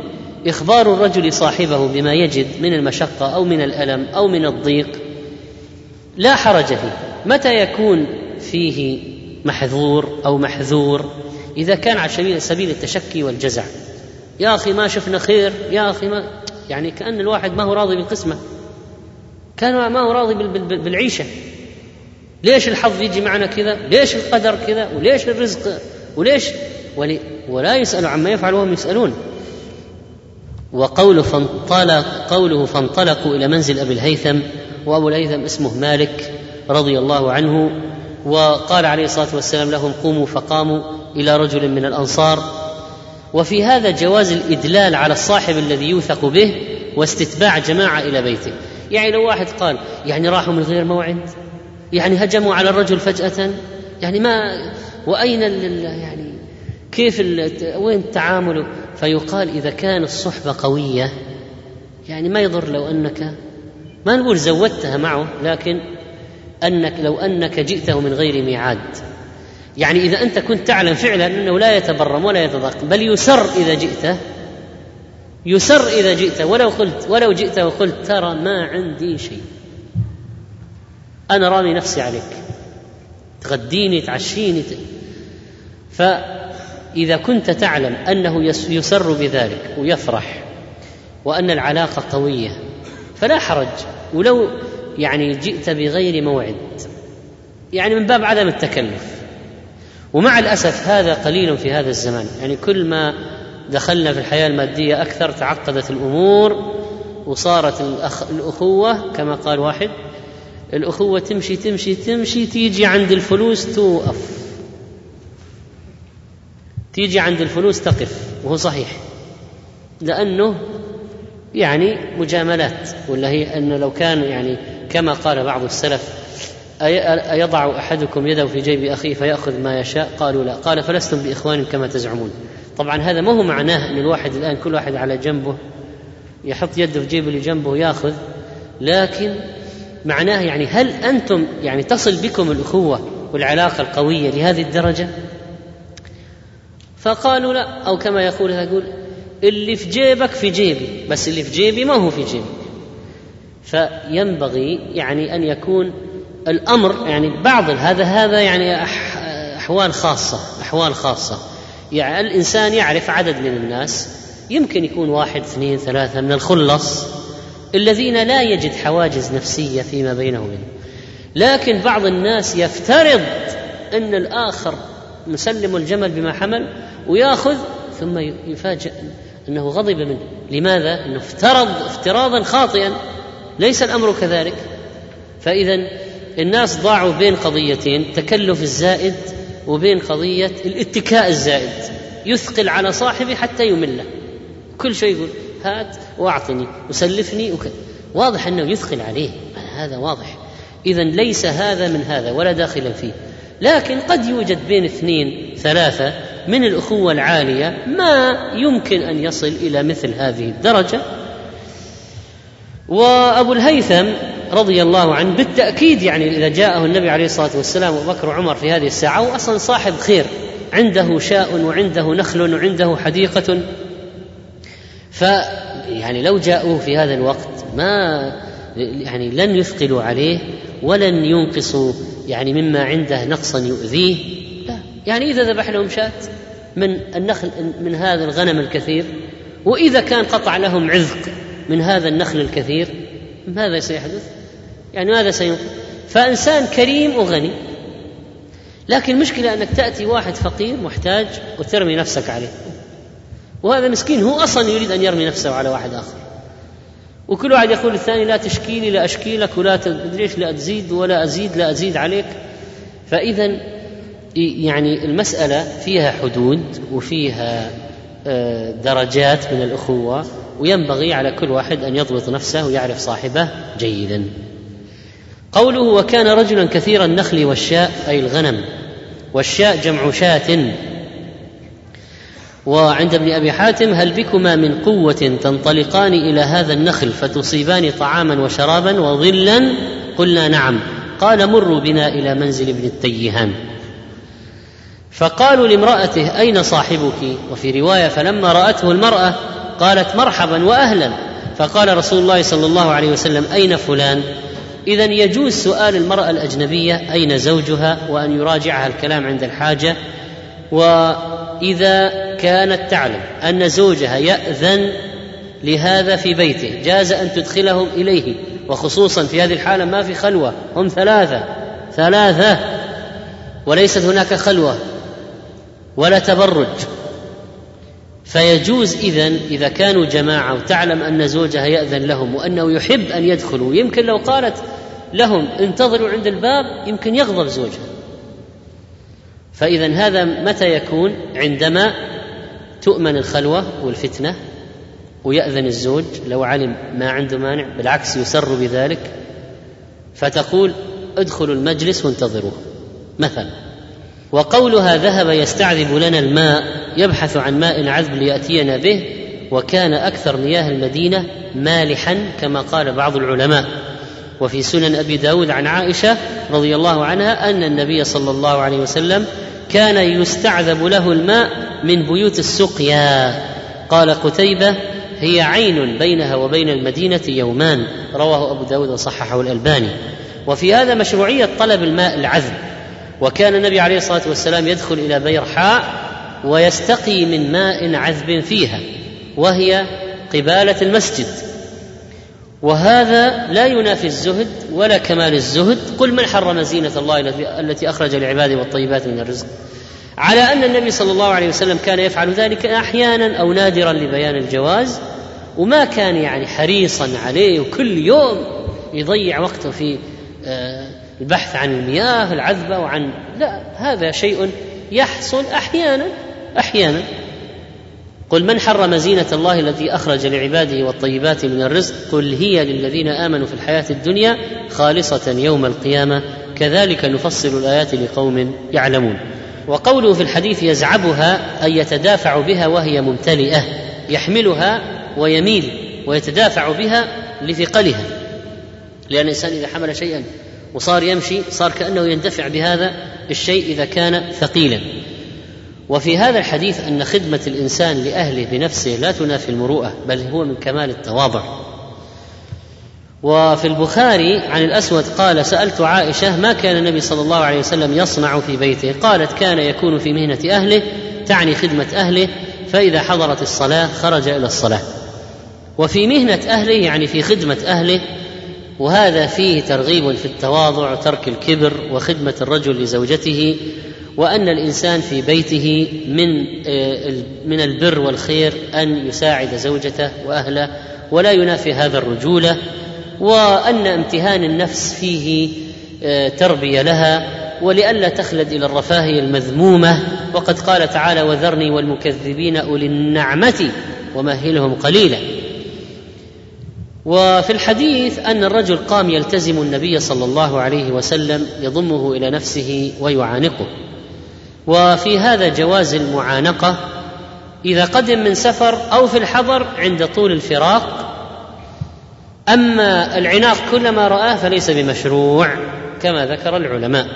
Speaker 2: إخبار الرجل صاحبه بما يجد من المشقة أو من الألم أو من الضيق لا حرج فيه. متى يكون فيه محظور أو محذور؟ إذا كان على سبيل التشكي والجزع. يا أخي ما شفنا خير يا أخي ما يعني كأن الواحد ما هو راضي بالقسمة. كان ما هو راضي بالعيشة. ليش الحظ يجي معنا كذا؟ ليش القدر كذا؟ وليش الرزق؟ وليش؟ ولي ولا يسأل عما يفعل وهم يسألون. وقوله فانطلق قوله فانطلقوا إلى منزل أبي الهيثم وأبو الهيثم اسمه مالك رضي الله عنه وقال عليه الصلاة والسلام لهم قوموا فقاموا إلى رجل من الأنصار وفي هذا جواز الإدلال على الصاحب الذي يوثق به واستتباع جماعة إلى بيته. يعني لو واحد قال يعني راحوا من غير موعد؟ يعني هجموا على الرجل فجأة؟ يعني ما وأين يعني كيف وين التعامل؟ فيقال إذا كان الصحبة قوية يعني ما يضر لو أنك ما نقول زودتها معه لكن أنك لو أنك جئته من غير ميعاد. يعني إذا أنت كنت تعلم فعلا أنه لا يتبرم ولا يتضاق بل يسر إذا جئته يسر إذا جئت ولو قلت ولو جئت وقلت ترى ما عندي شيء. أنا رامي نفسي عليك. تغديني تعشيني. فإذا كنت تعلم أنه يسر بذلك ويفرح وأن العلاقة قوية فلا حرج. ولو يعني جئت بغير موعد. يعني من باب عدم التكلف. ومع الأسف هذا قليل في هذا الزمان يعني كل ما دخلنا في الحياة المادية أكثر تعقدت الأمور وصارت الأخ... الأخوة كما قال واحد الأخوة تمشي تمشي تمشي تيجي عند الفلوس توقف. تيجي عند الفلوس تقف وهو صحيح. لأنه يعني مجاملات ولا هي أنه لو كان يعني كما قال بعض السلف أيضع أحدكم يده في جيب أخيه فيأخذ ما يشاء؟ قالوا لا. قال فلستم بإخوان كما تزعمون. طبعا هذا ما هو معناه أن الواحد الآن كل واحد على جنبه يحط يده في جيبه اللي جنبه ياخذ لكن معناه يعني هل أنتم يعني تصل بكم الاخوه والعلاقة القوية لهذه الدرجة؟ فقالوا لا. أو كما يقول يقول اللي في جيبك في جيبي بس اللي في جيبي ما هو في جيبي. فينبغي يعني أن يكون الأمر يعني بعض هذا هذا يعني أحوال خاصة أحوال خاصة. يعني الإنسان يعرف عدد من الناس. يمكن يكون واحد اثنين ثلاثة من الخلص الذين لا يجد حواجز نفسية فيما بينه وبينه لكن بعض الناس يفترض أن الآخر مسلم الجمل بما حمل ويأخذ ثم يفاجأ أنه غضب منه. لماذا؟ أنه افترض افتراضا خاطئا. ليس الأمر كذلك. فاذا الناس ضاعوا بين قضيتين التكلف الزائد وبين قضية الاتكاء الزائد. يثقل على صاحبه حتى يمله. كل شيء يقول هات واعطني وسلفني وكذا واضح أنه يثقل عليه. هذا واضح. اذا ليس هذا من هذا ولا داخلا فيه. لكن قد يوجد بين اثنين ثلاثة من الأخوة العالية ما يمكن أن يصل إلى مثل هذه الدرجة. وأبو الهيثم رضي الله عنه بالتأكيد يعني إذا جاءه النبي عليه الصلاة والسلام وابو بكر وعمر في هذه الساعة هو أصلا صاحب خير. عنده شاء وعنده نخل وعنده حديقة. ف يعني لو جاءوه في هذا الوقت ما يعني لن يثقلوا عليه ولن ينقصوا يعني مما عنده نقصا يؤذيه. لا. يعني إذا ذبح لهم شاة من النخل من هذا الغنم الكثير. وإذا كان قطع لهم عذق من هذا النخل الكثير ماذا سيحدث؟ يعني ماذا سينقص؟ فإنسان كريم وغني. لكن المشكلة أنك تأتي واحد فقير محتاج وترمي نفسك عليه. وهذا مسكين هو أصلا يريد أن يرمي نفسه على واحد آخر. وكل واحد يقول للثاني لا تشكيلي لا اشكي لك ولا تدريش لا تزيد ولا أزيد لا أزيد عليك. فاذا يعني المسألة فيها حدود وفيها آه، درجات من الأخوة وينبغي على كل واحد أن يضبط نفسه ويعرف صاحبه جيدا. قوله وكان رجلا كثير النخل والشاء أي الغنم والشاء جمع شاة. وعند ابن أبي حاتم هل بكما من قوة تنطلقان إلى هذا النخل فتصيبان طعاما وشرابا وظلا؟ قلنا نعم. قال مروا بنا إلى منزل ابن التيهان. فقالوا لامرأته أين صاحبك؟ وفي رواية فلما رأته المرأة قالت مرحبا وأهلا. فقال رسول الله صلى الله عليه وسلم أين فلان؟ اذا يجوز سؤال المرأة الأجنبية أين زوجها وأن يراجعها الكلام عند الحاجة وإذا كانت تعلم أن زوجها يأذن لهذا في بيته جاز أن تدخلهم إليه وخصوصا في هذه الحالة ما في خلوة هم ثلاثة ثلاثة وليست هناك خلوة ولا تبرج. فيجوز اذا إذا كانوا جماعة وتعلم أن زوجها يأذن لهم وأنه يحب أن يدخلوا يمكن لو قالت لهم انتظروا عند الباب يمكن يغضب زوجها. فإذا هذا متى يكون؟ عندما تؤمن الخلوة والفتنة ويأذن الزوج لو علم ما عنده مانع بالعكس يسر بذلك فتقول ادخلوا المجلس وانتظروه مثلا. وقولها ذهب يستعذب لنا الماء يبحث عن ماء عذب ليأتينا به وكان أكثر مياه المدينة مالحا كما قال بعض العلماء. وفي سنن أبي داود عن عائشة رضي الله عنها أن النبي صلى الله عليه وسلم كان يستعذب له الماء من بيوت السقيا. قال قتيبة هي عين بينها وبين المدينة يومان. رواه أبو داود وصححه الألباني. وفي هذا مشروعية طلب الماء العذب. وكان النبي عليه الصلاة والسلام يدخل إلى بيرحاء ويستقي من ماء عذب فيها وهي قبالة المسجد. وهذا لا ينافي الزهد ولا كمال الزهد. قل من حرم زينة الله التي أخرج لعباده والطيبات من الرزق؟ على أن النبي صلى الله عليه وسلم كان يفعل ذلك أحيانا أو نادرا لبيان الجواز وما كان يعني حريصا عليه وكل يوم يضيع وقته في آه، البحث عن المياه العذبة وعن لا هذا شيء يحصل أحيانا أحيانا. قل من حرم زينة الله التي أخرج لعباده والطيبات من الرزق؟ قل هي للذين آمنوا في الحياة الدنيا خالصة يوم القيامة. كذلك نفصل الآيات لقوم يعلمون. وقوله في الحديث يزعبها أي يتدافع بها وهي ممتلئة يحملها ويميل ويتدافع بها لثقلها. لأن الإنسان إذا حمل شيئا وصار يمشي صار كأنه يندفع بهذا الشيء إذا كان ثقيلا. وفي هذا الحديث أن خدمة الإنسان لأهله بنفسه لا تنافي المروءة بل هو من كمال التواضع. وفي البخاري عن الأسود قال سألت عائشة ما كان النبي صلى الله عليه وسلم يصنع في بيته؟ قالت كان يكون في مهنة أهله تعني خدمة أهله فإذا حضرت الصلاة خرج إلى الصلاة. وفي مهنة أهله يعني في خدمة أهله وهذا فيه ترغيب في التواضع وترك الكبر وخدمة الرجل لزوجته. وأن الإنسان في بيته من آه، من البر والخير أن يساعد زوجته وأهله ولا ينافي هذا الرجولة وأن امتهان النفس فيه آه، تربية لها ولئلا تخلد إلى الرفاهية المذمومة. وقد قال تعالى وذرني والمكذبين أولي النعمة ومهلهم قليلا. وفي الحديث أن الرجل قام يلتزم النبي صلى الله عليه وسلم يضمه إلى نفسه ويعانقه. وفي هذا جواز المعانقة إذا قدم من سفر أو في الحضر عند طول الفراق. أما العناق كلما رآه فليس بمشروع كما ذكر العلماء.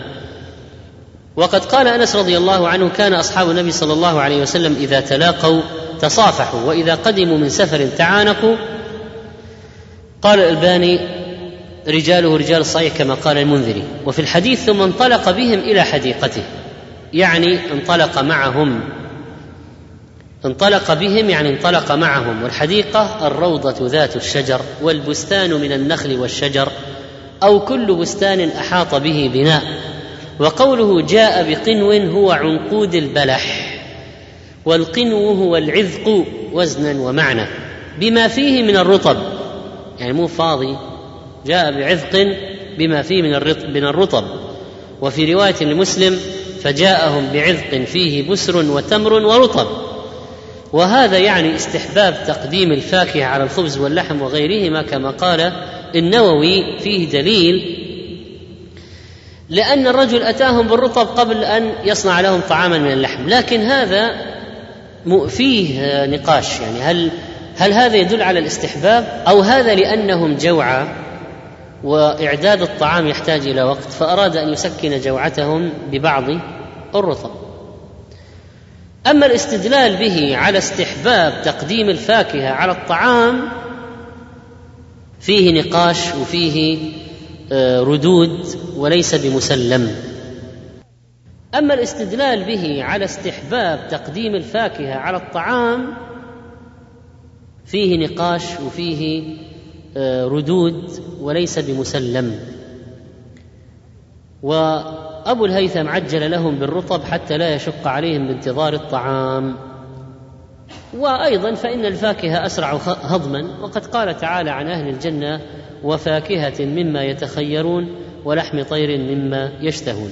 Speaker 2: وقد قال أنس رضي الله عنه كان أصحاب النبي صلى الله عليه وسلم إذا تلاقوا تصافحوا وإذا قدموا من سفر تعانقوا. قال الألباني رجاله رجال الصحيح كما قال المنذري وفي الحديث ثم انطلق بهم إلى حديقته. يعني انطلق معهم. انطلق بهم يعني انطلق معهم. والحديقة الروضة ذات الشجر والبستان من النخل والشجر أو كل بستان أحاط به بناء. وقوله جاء بقنو هو عنقود البلح والقنو هو العذق وزنا ومعنى. بما فيه من الرطب يعني مو فاضي جاء بعذق بما فيه من الرطب. وفي رواية لمسلم فجاءهم بعذق فيه بسر وتمر ورطب. وهذا يعني استحباب تقديم الفاكهة على الخبز واللحم وغيرهما كما قال النووي فيه دليل. لأن الرجل أتاهم بالرطب قبل أن يصنع لهم طعاما من اللحم لكن هذا فيه نقاش يعني هل هل هذا يدل على الاستحباب أو هذا لأنهم جوعى وإعداد الطعام يحتاج إلى وقت فأراد أن يسكن جوعتهم ببعض الرطب. أما الاستدلال به على استحباب تقديم الفاكهة على الطعام فيه نقاش وفيه آه، ردود وليس بمسلم. أما الاستدلال به على استحباب تقديم الفاكهة على الطعام فيه نقاش وفيه ردود وليس بمسلم. وأبو الهيثم عجل لهم بالرطب حتى لا يشق عليهم بانتظار الطعام. وأيضا فإن الفاكهة أسرع هضما. وقد قال تعالى عن أهل الجنة وفاكهة مما يتخيرون ولحم طير مما يشتهون.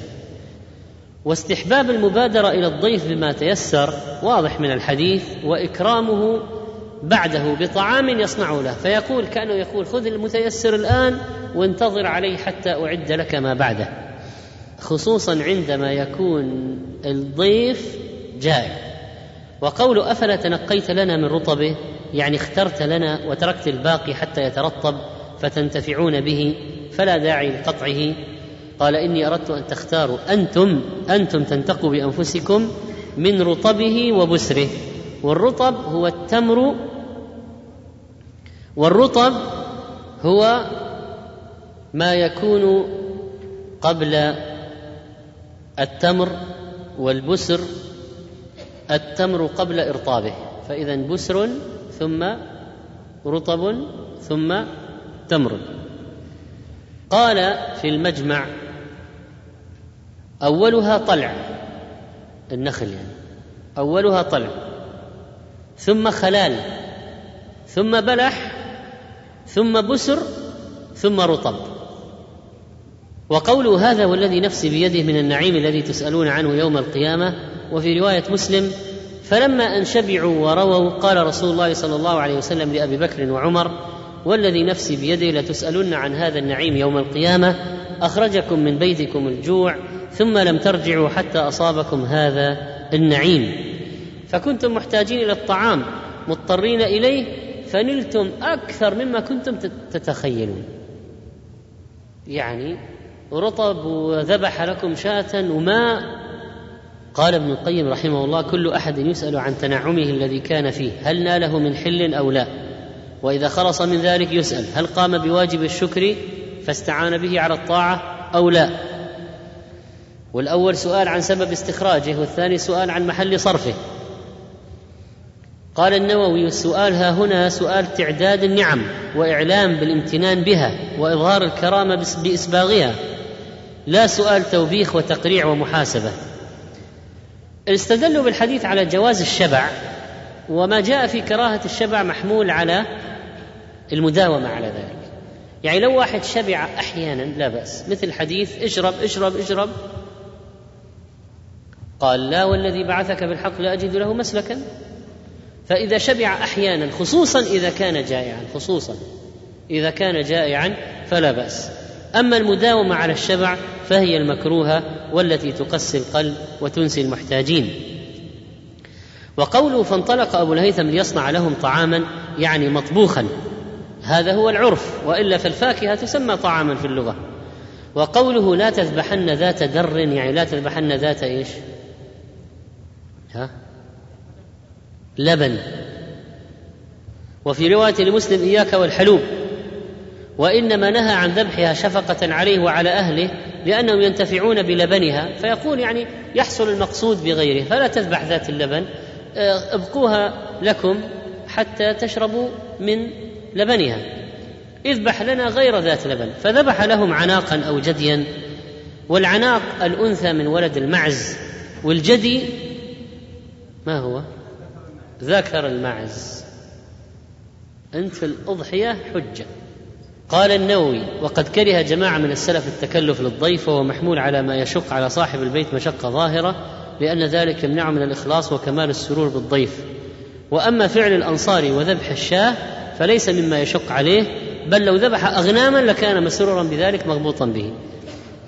Speaker 2: واستحباب المبادرة إلى الضيف بما تيسر واضح من الحديث وإكرامه بعده بطعام يصنع له فيقول كأنه يقول خذ المتيسر الآن وانتظر علي حتى أعد لك ما بعده. خصوصا عندما يكون الضيف جائع. وقول أفلا تنقيت لنا من رطبه؟ يعني اخترت لنا وتركت الباقي حتى يترطب فتنتفعون به فلا داعي لقطعه. قال إني أردت أن تختاروا أنتم أنتم تنتقوا بأنفسكم من رطبه وبسره. والرطب هو التمر والرطب هو ما يكون قبل التمر والبسر التمر قبل إرطابه فإذا بسر ثم رطب ثم تمر. قال في المجمع أولها طلع النخل يعني أولها طلع. ثم خلال ثم بلح ثم بسر ثم رطب. وقوله هذا والذي نفسي بيده من النعيم الذي تسألون عنه يوم القيامة وفي رواية مسلم فلما أن شبعوا ورووا قال رسول الله صلى الله عليه وسلم لأبي بكر وعمر والذي نفسي بيده لتسألن عن هذا النعيم يوم القيامة أخرجكم من بيتكم الجوع ثم لم ترجعوا حتى أصابكم هذا النعيم. فكنتم محتاجين إلى الطعام مضطرين إليه فنلتم أكثر مما كنتم تتخيلون. يعني رطب وذبح لكم شاة وماء. قال ابن القيم رحمه الله كل أحد يسأل عن تنعمه الذي كان فيه هل ناله من حل أو لا؟ وإذا خلص من ذلك يسأل هل قام بواجب الشكر فاستعان به على الطاعة أو لا؟ والأول سؤال عن سبب استخراجه والثاني سؤال عن محل صرفه. قال النووي السؤال ها هنا سؤال تعداد النعم وإعلام بالامتنان بها وإظهار الكرامة بإسباغها. لا سؤال توبيخ وتقريع ومحاسبة. استدلوا بالحديث على جواز الشبع وما جاء في كراهة الشبع محمول على المداومة على ذلك. يعني لو واحد شبع أحيانا لا بأس مثل حديث اشرب اشرب اشرب. قال لا والذي بعثك بالحق لا أجد له مسلكا. فإذا شبع أحيانا خصوصا إذا كان جائعا خصوصا إذا كان جائعا فلا بأس. أما المداومة على الشبع فهي المكروهة والتي تقسي القلب وتنسي المحتاجين. وقوله فانطلق أبو الهيثم ليصنع لهم طعاما يعني مطبوخا. هذا هو العرف وإلا فالفاكهة تسمى طعاما في اللغة. وقوله لا تذبحن ذات در يعني لا تذبحن ذات إيش؟ ها؟ لبن. وفي رواية لمسلم إياك والحلوب. وإنما نهى عن ذبحها شفقة عليه وعلى أهله لأنهم ينتفعون بلبنها. فيقول يعني يحصل المقصود بغيره فلا تذبح ذات اللبن. آه، ابقوها لكم حتى تشربوا من لبنها. اذبح لنا غير ذات لبن. فذبح لهم عناقا أو جديا. والعناق الأنثى من ولد المعز. والجدي ما هو؟ ذكر المعز. أنت في الأضحية حجة. قال النووي وقد كره جماعة من السلف التكلف للضيف وهو محمول على ما يشق على صاحب البيت مشقة ظاهرة لأن ذلك يمنعه من الإخلاص وكمال السرور بالضيف. وأما فعل الانصار وذبح الشاه فليس مما يشق عليه بل لو ذبح أغناما لكان مسرورا بذلك مغبوطا به.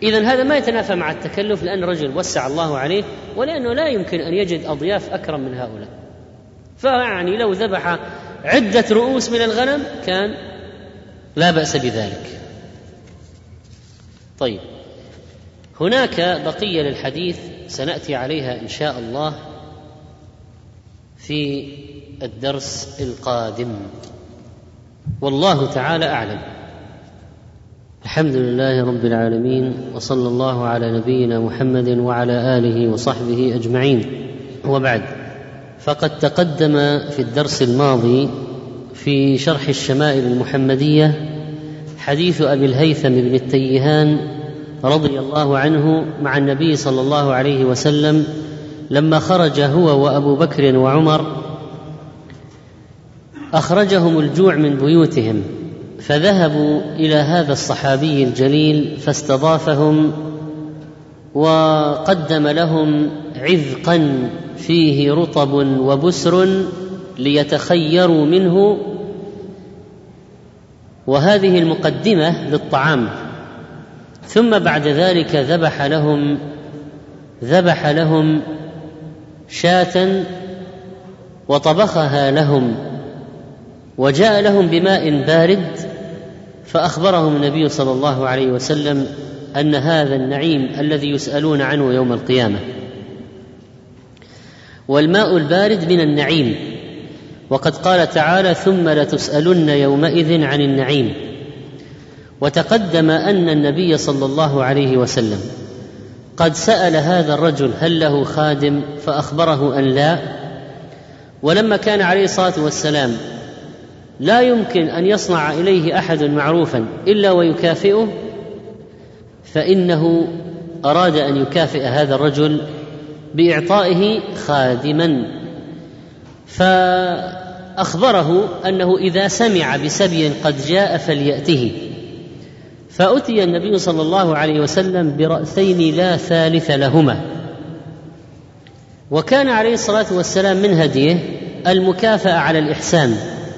Speaker 2: اذا هذا ما يتنافى مع التكلف لأن رجل وسع الله عليه ولأنه لا يمكن أن يجد أضياف أكرم من هؤلاء. فيعني لو ذبح عدة رؤوس من الغنم كان لا بأس بذلك. طيب هناك بقية للحديث سنأتي عليها إن شاء الله في الدرس القادم. والله تعالى أعلم. الحمد لله رب العالمين وصلى الله على نبينا محمد وعلى آله وصحبه أجمعين. وبعد. فقد تقدم في الدرس الماضي في شرح الشمائل المحمدية حديث أبي الهيثم بن التيهان رضي الله عنه مع النبي صلى الله عليه وسلم لما خرج هو وأبو بكر وعمر أخرجهم الجوع من بيوتهم فذهبوا إلى هذا الصحابي الجليل فاستضافهم وقدم لهم عذقا فيه رطب وبسر ليتخيروا منه وهذه المقدمة للطعام. ثم بعد ذلك ذبح لهم ذبح لهم شاة وطبخها لهم وجاء لهم بماء بارد فأخبرهم النبي صلى الله عليه وسلم أن هذا النعيم الذي يسألون عنه يوم القيامة. والماء البارد من النعيم. وقد قال تعالى ثم لتسألن يومئذ عن النعيم. وتقدم أن النبي صلى الله عليه وسلم قد سأل هذا الرجل هل له خادم فأخبره أن لا. ولما كان عليه الصلاة والسلام لا يمكن أن يصنع إليه أحد معروفا إلا ويكافئه فإنه أراد أن يكافئ هذا الرجل بإعطائه خادما. فأخبره أنه إذا سمع بسبي قد جاء فليأته. فأتي النبي صلى الله عليه وسلم برأسين لا ثالث لهما. وكان عليه الصلاة والسلام من هديه المكافأة على الإحسان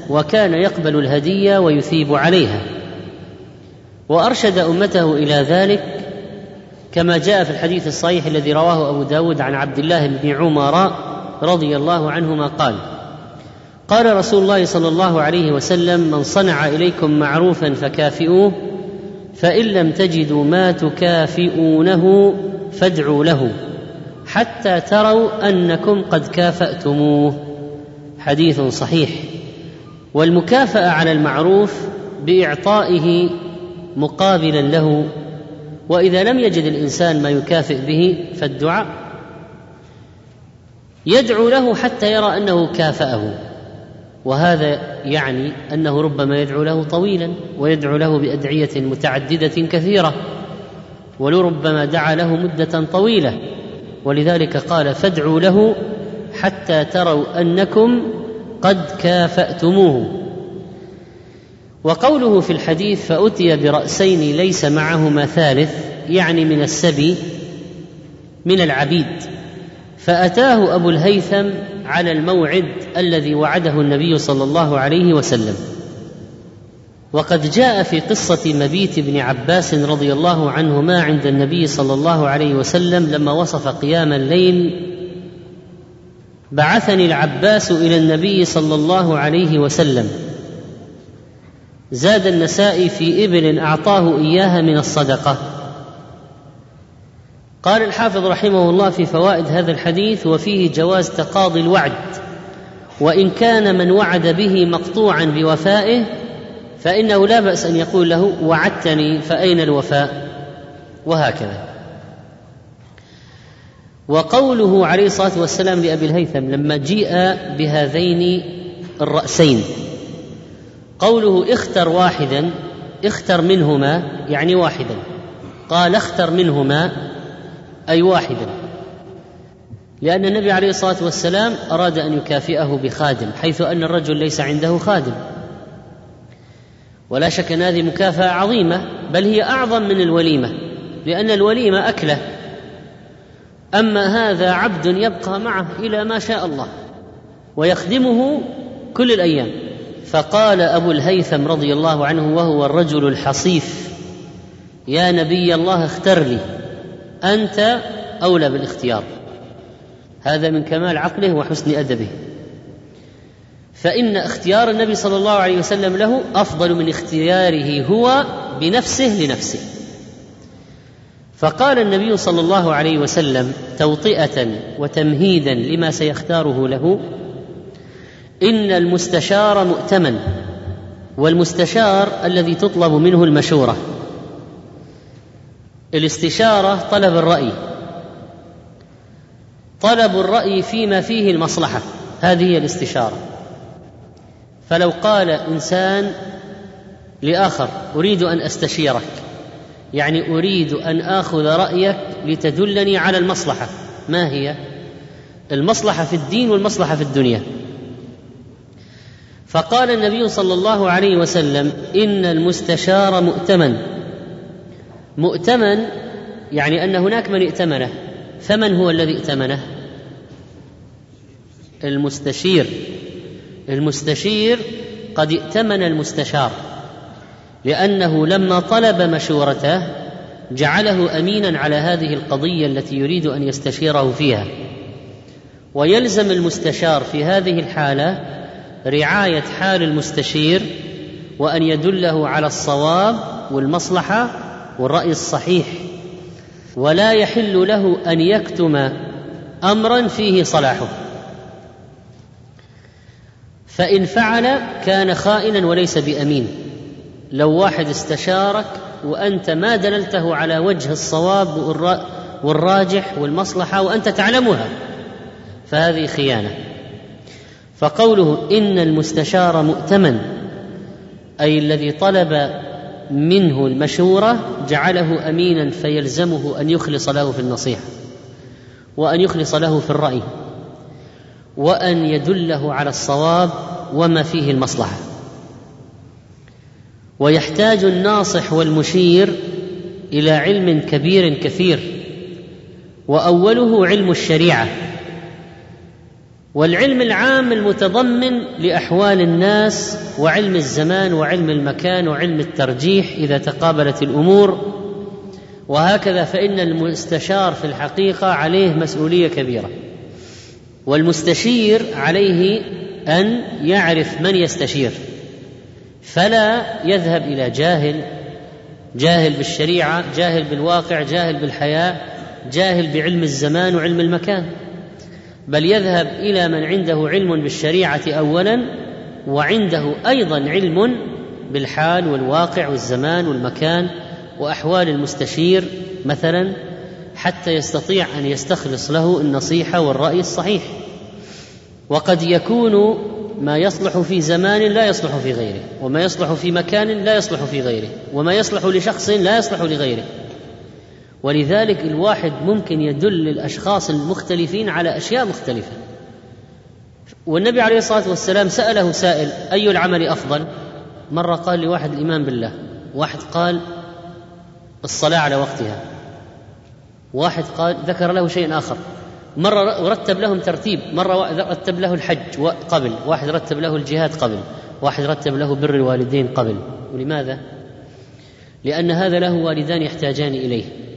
Speaker 2: وكان يقبل الهدية ويثيب عليها. وأرشد أمته إلى ذلك كما جاء في الحديث الصحيح الذي رواه أبو داود عن عبد الله بن عمر رضي الله عنهما قال قال رسول الله صلى الله عليه وسلم من صنع إليكم معروفا فكافئوه فإن لم تجدوا ما تكافئونه فادعوا له حتى تروا أنكم قد كافأتموه. حديث صحيح. والمكافأة على المعروف بإعطائه مقابلا له وإذا لم يجد الإنسان ما يكافئ به فالدعاء يدعو له حتى يرى أنه كافأه. وهذا يعني أنه ربما يدعو له طويلا ويدعو له بأدعية متعددة كثيرة. ولربما دعا له مدة طويلة. ولذلك قال فادعوا له حتى تروا أنكم قد كافأتموه. وقوله في الحديث فأتي برأسين ليس معهما ثالث يعني من السبي من العبيد. فأتاه أبو الهيثم على الموعد الذي وعده النبي صلى الله عليه وسلم. وقد جاء في قصة مبيت ابن عباس رضي الله عنهما عند النبي صلى الله عليه وسلم لما وصف قيام الليل. بعثني العباس إلى النبي صلى الله عليه وسلم. زاد النسائي في إبل أعطاه إياها من الصدقة. قال الحافظ رحمه الله في فوائد هذا الحديث وفيه جواز تقاضي الوعد وإن كان من وعد به مقطوعا بوفائه فإنه لا بأس أن يقول له وعدتني فأين الوفاء؟ وهكذا. وقوله عليه الصلاة والسلام لأبي الهيثم لما جيء بهذين الرأسين قوله اختر واحدا اختر منهما يعني واحدا. قال اختر منهما أي واحدا. لأن النبي عليه الصلاة والسلام أراد أن يكافئه بخادم حيث أن الرجل ليس عنده خادم. ولا شك أن هذه مكافأة عظيمة بل هي أعظم من الوليمة لأن الوليمة أكلة. أما هذا عبد يبقى معه إلى ما شاء الله ويخدمه كل الأيام. فقال أبو الهيثم رضي الله عنه وهو الرجل الحصيف يا نبي الله اختر لي أنت أولى بالاختيار هذا من كمال عقله وحسن أدبه. فإن اختيار النبي صلى الله عليه وسلم له أفضل من اختياره هو بنفسه لنفسه. فقال النبي صلى الله عليه وسلم توطئة وتمهيدا لما سيختاره له إن المستشار مؤتمن والمستشار الذي تطلب منه المشورة. الاستشارة طلب الرأي. طلب الرأي فيما فيه المصلحة. هذه هي الاستشارة. فلو قال إنسان لآخر أريد أن أستشيرك. يعني أريد أن آخذ رأيك لتدلني على المصلحة. ما هي؟ المصلحة في الدين والمصلحة في الدنيا. فقال النبي صلى الله عليه وسلم إن المستشار مؤتمن. مؤتمن يعني أن هناك من ائتمنه. فمن هو الذي ائتمنه؟ المستشير. المستشير قد ائتمن المستشار لأنه لما طلب مشورته جعله أمينا على هذه القضية التي يريد أن يستشيره فيها. ويلزم المستشار في هذه الحالة رعاية حال المستشير وأن يدله على الصواب والمصلحة والرأي الصحيح. ولا يحل له أن يكتم امرا فيه صلاحه. فإن فعل كان خائنا وليس بأمين. لو واحد استشارك وأنت ما دللته على وجه الصواب والراجح والمصلحة وأنت تعلمها فهذه خيانة. فقوله إن المستشار مؤتمن أي الذي طلب منه المشورة جعله أمينا فيلزمه أن يخلص له في النصيحة وأن يخلص له في الرأي وأن يدله على الصواب وما فيه المصلحة. ويحتاج الناصح والمشير إلى علم كبير كثير وأوله علم الشريعة. والعلم العام المتضمن لأحوال الناس وعلم الزمان وعلم المكان وعلم الترجيح إذا تقابلت الأمور. وهكذا فإن المستشار في الحقيقة عليه مسؤولية كبيرة. والمستشير عليه أن يعرف من يستشير. فلا يذهب إلى جاهل جاهل بالشريعة جاهل بالواقع جاهل بالحياة جاهل بعلم الزمان وعلم المكان. بل يذهب إلى من عنده علم بالشريعة اولا وعنده أيضا علم بالحال والواقع والزمان والمكان وأحوال المستشير مثلا حتى يستطيع أن يستخلص له النصيحة والرأي الصحيح. وقد يكون ما يصلح في زمان لا يصلح في غيره وما يصلح في مكان لا يصلح في غيره وما يصلح لشخص لا يصلح لغيره. ولذلك الواحد ممكن يدل الاشخاص المختلفين على أشياء مختلفة. والنبي عليه الصلاة والسلام سأله سائل أي العمل أفضل؟ مرة قال لواحد الإيمان بالله واحد قال الصلاة على وقتها. واحد قال ذكر له شيء آخر. مرة رتب لهم ترتيب مرة رتب له الحج قبل واحد رتب له الجهاد قبل واحد رتب له بر الوالدين قبل. ولماذا؟ لأن هذا له والدان يحتاجان إليه.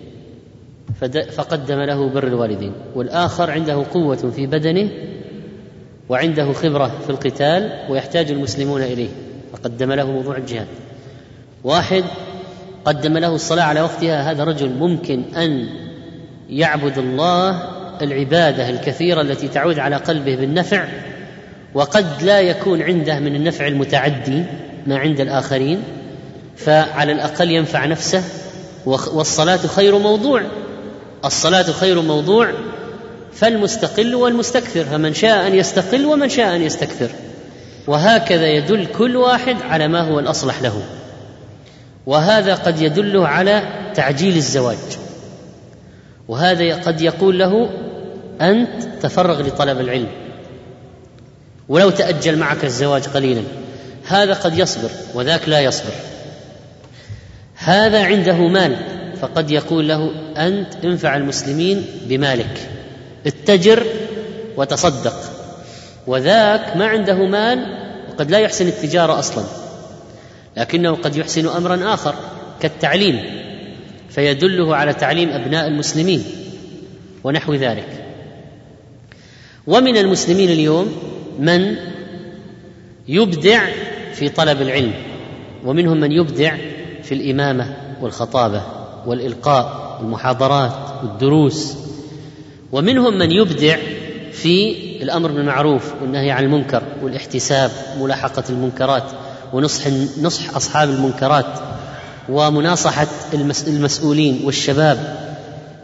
Speaker 2: فقدم له بر الوالدين. والآخر عنده قوة في بدنه وعنده خبرة في القتال ويحتاج المسلمون إليه. فقدم له موضوع الجهاد. واحد قدم له الصلاة على وقتها. هذا رجل ممكن أن يعبد الله العبادة الكثيرة التي تعود على قلبه بالنفع وقد لا يكون عنده من النفع المتعدي ما عند الآخرين فعلى الأقل ينفع نفسه والصلاة خير موضوع. الصلاة خير موضوع فالمستقل والمستكثر فمن شاء أن يستقل ومن شاء أن يستكثر. وهكذا يدل كل واحد على ما هو الأصلح له. وهذا قد يدله على تعجيل الزواج. وهذا قد يقول له أنت تفرغ لطلب العلم. ولو تأجل معك الزواج قليلا. هذا قد يصبر وذاك لا يصبر. هذا عنده مال. فقد يقول له أنت انفع المسلمين بمالك اتجر وتصدق وذاك ما عنده مال وقد لا يحسن التجارة أصلا لكنه قد يحسن امرا آخر كالتعليم فيدله على تعليم أبناء المسلمين ونحو ذلك. ومن المسلمين اليوم من يبدع في طلب العلم ومنهم من يبدع في الإمامة والخطابة. والإلقاء والمحاضرات والدروس ومنهم من يبدع في الأمر بالمعروف والنهي عن المنكر والاحتساب ملاحقة المنكرات ونصح نصح أصحاب المنكرات ومناصحة المسؤولين والشباب.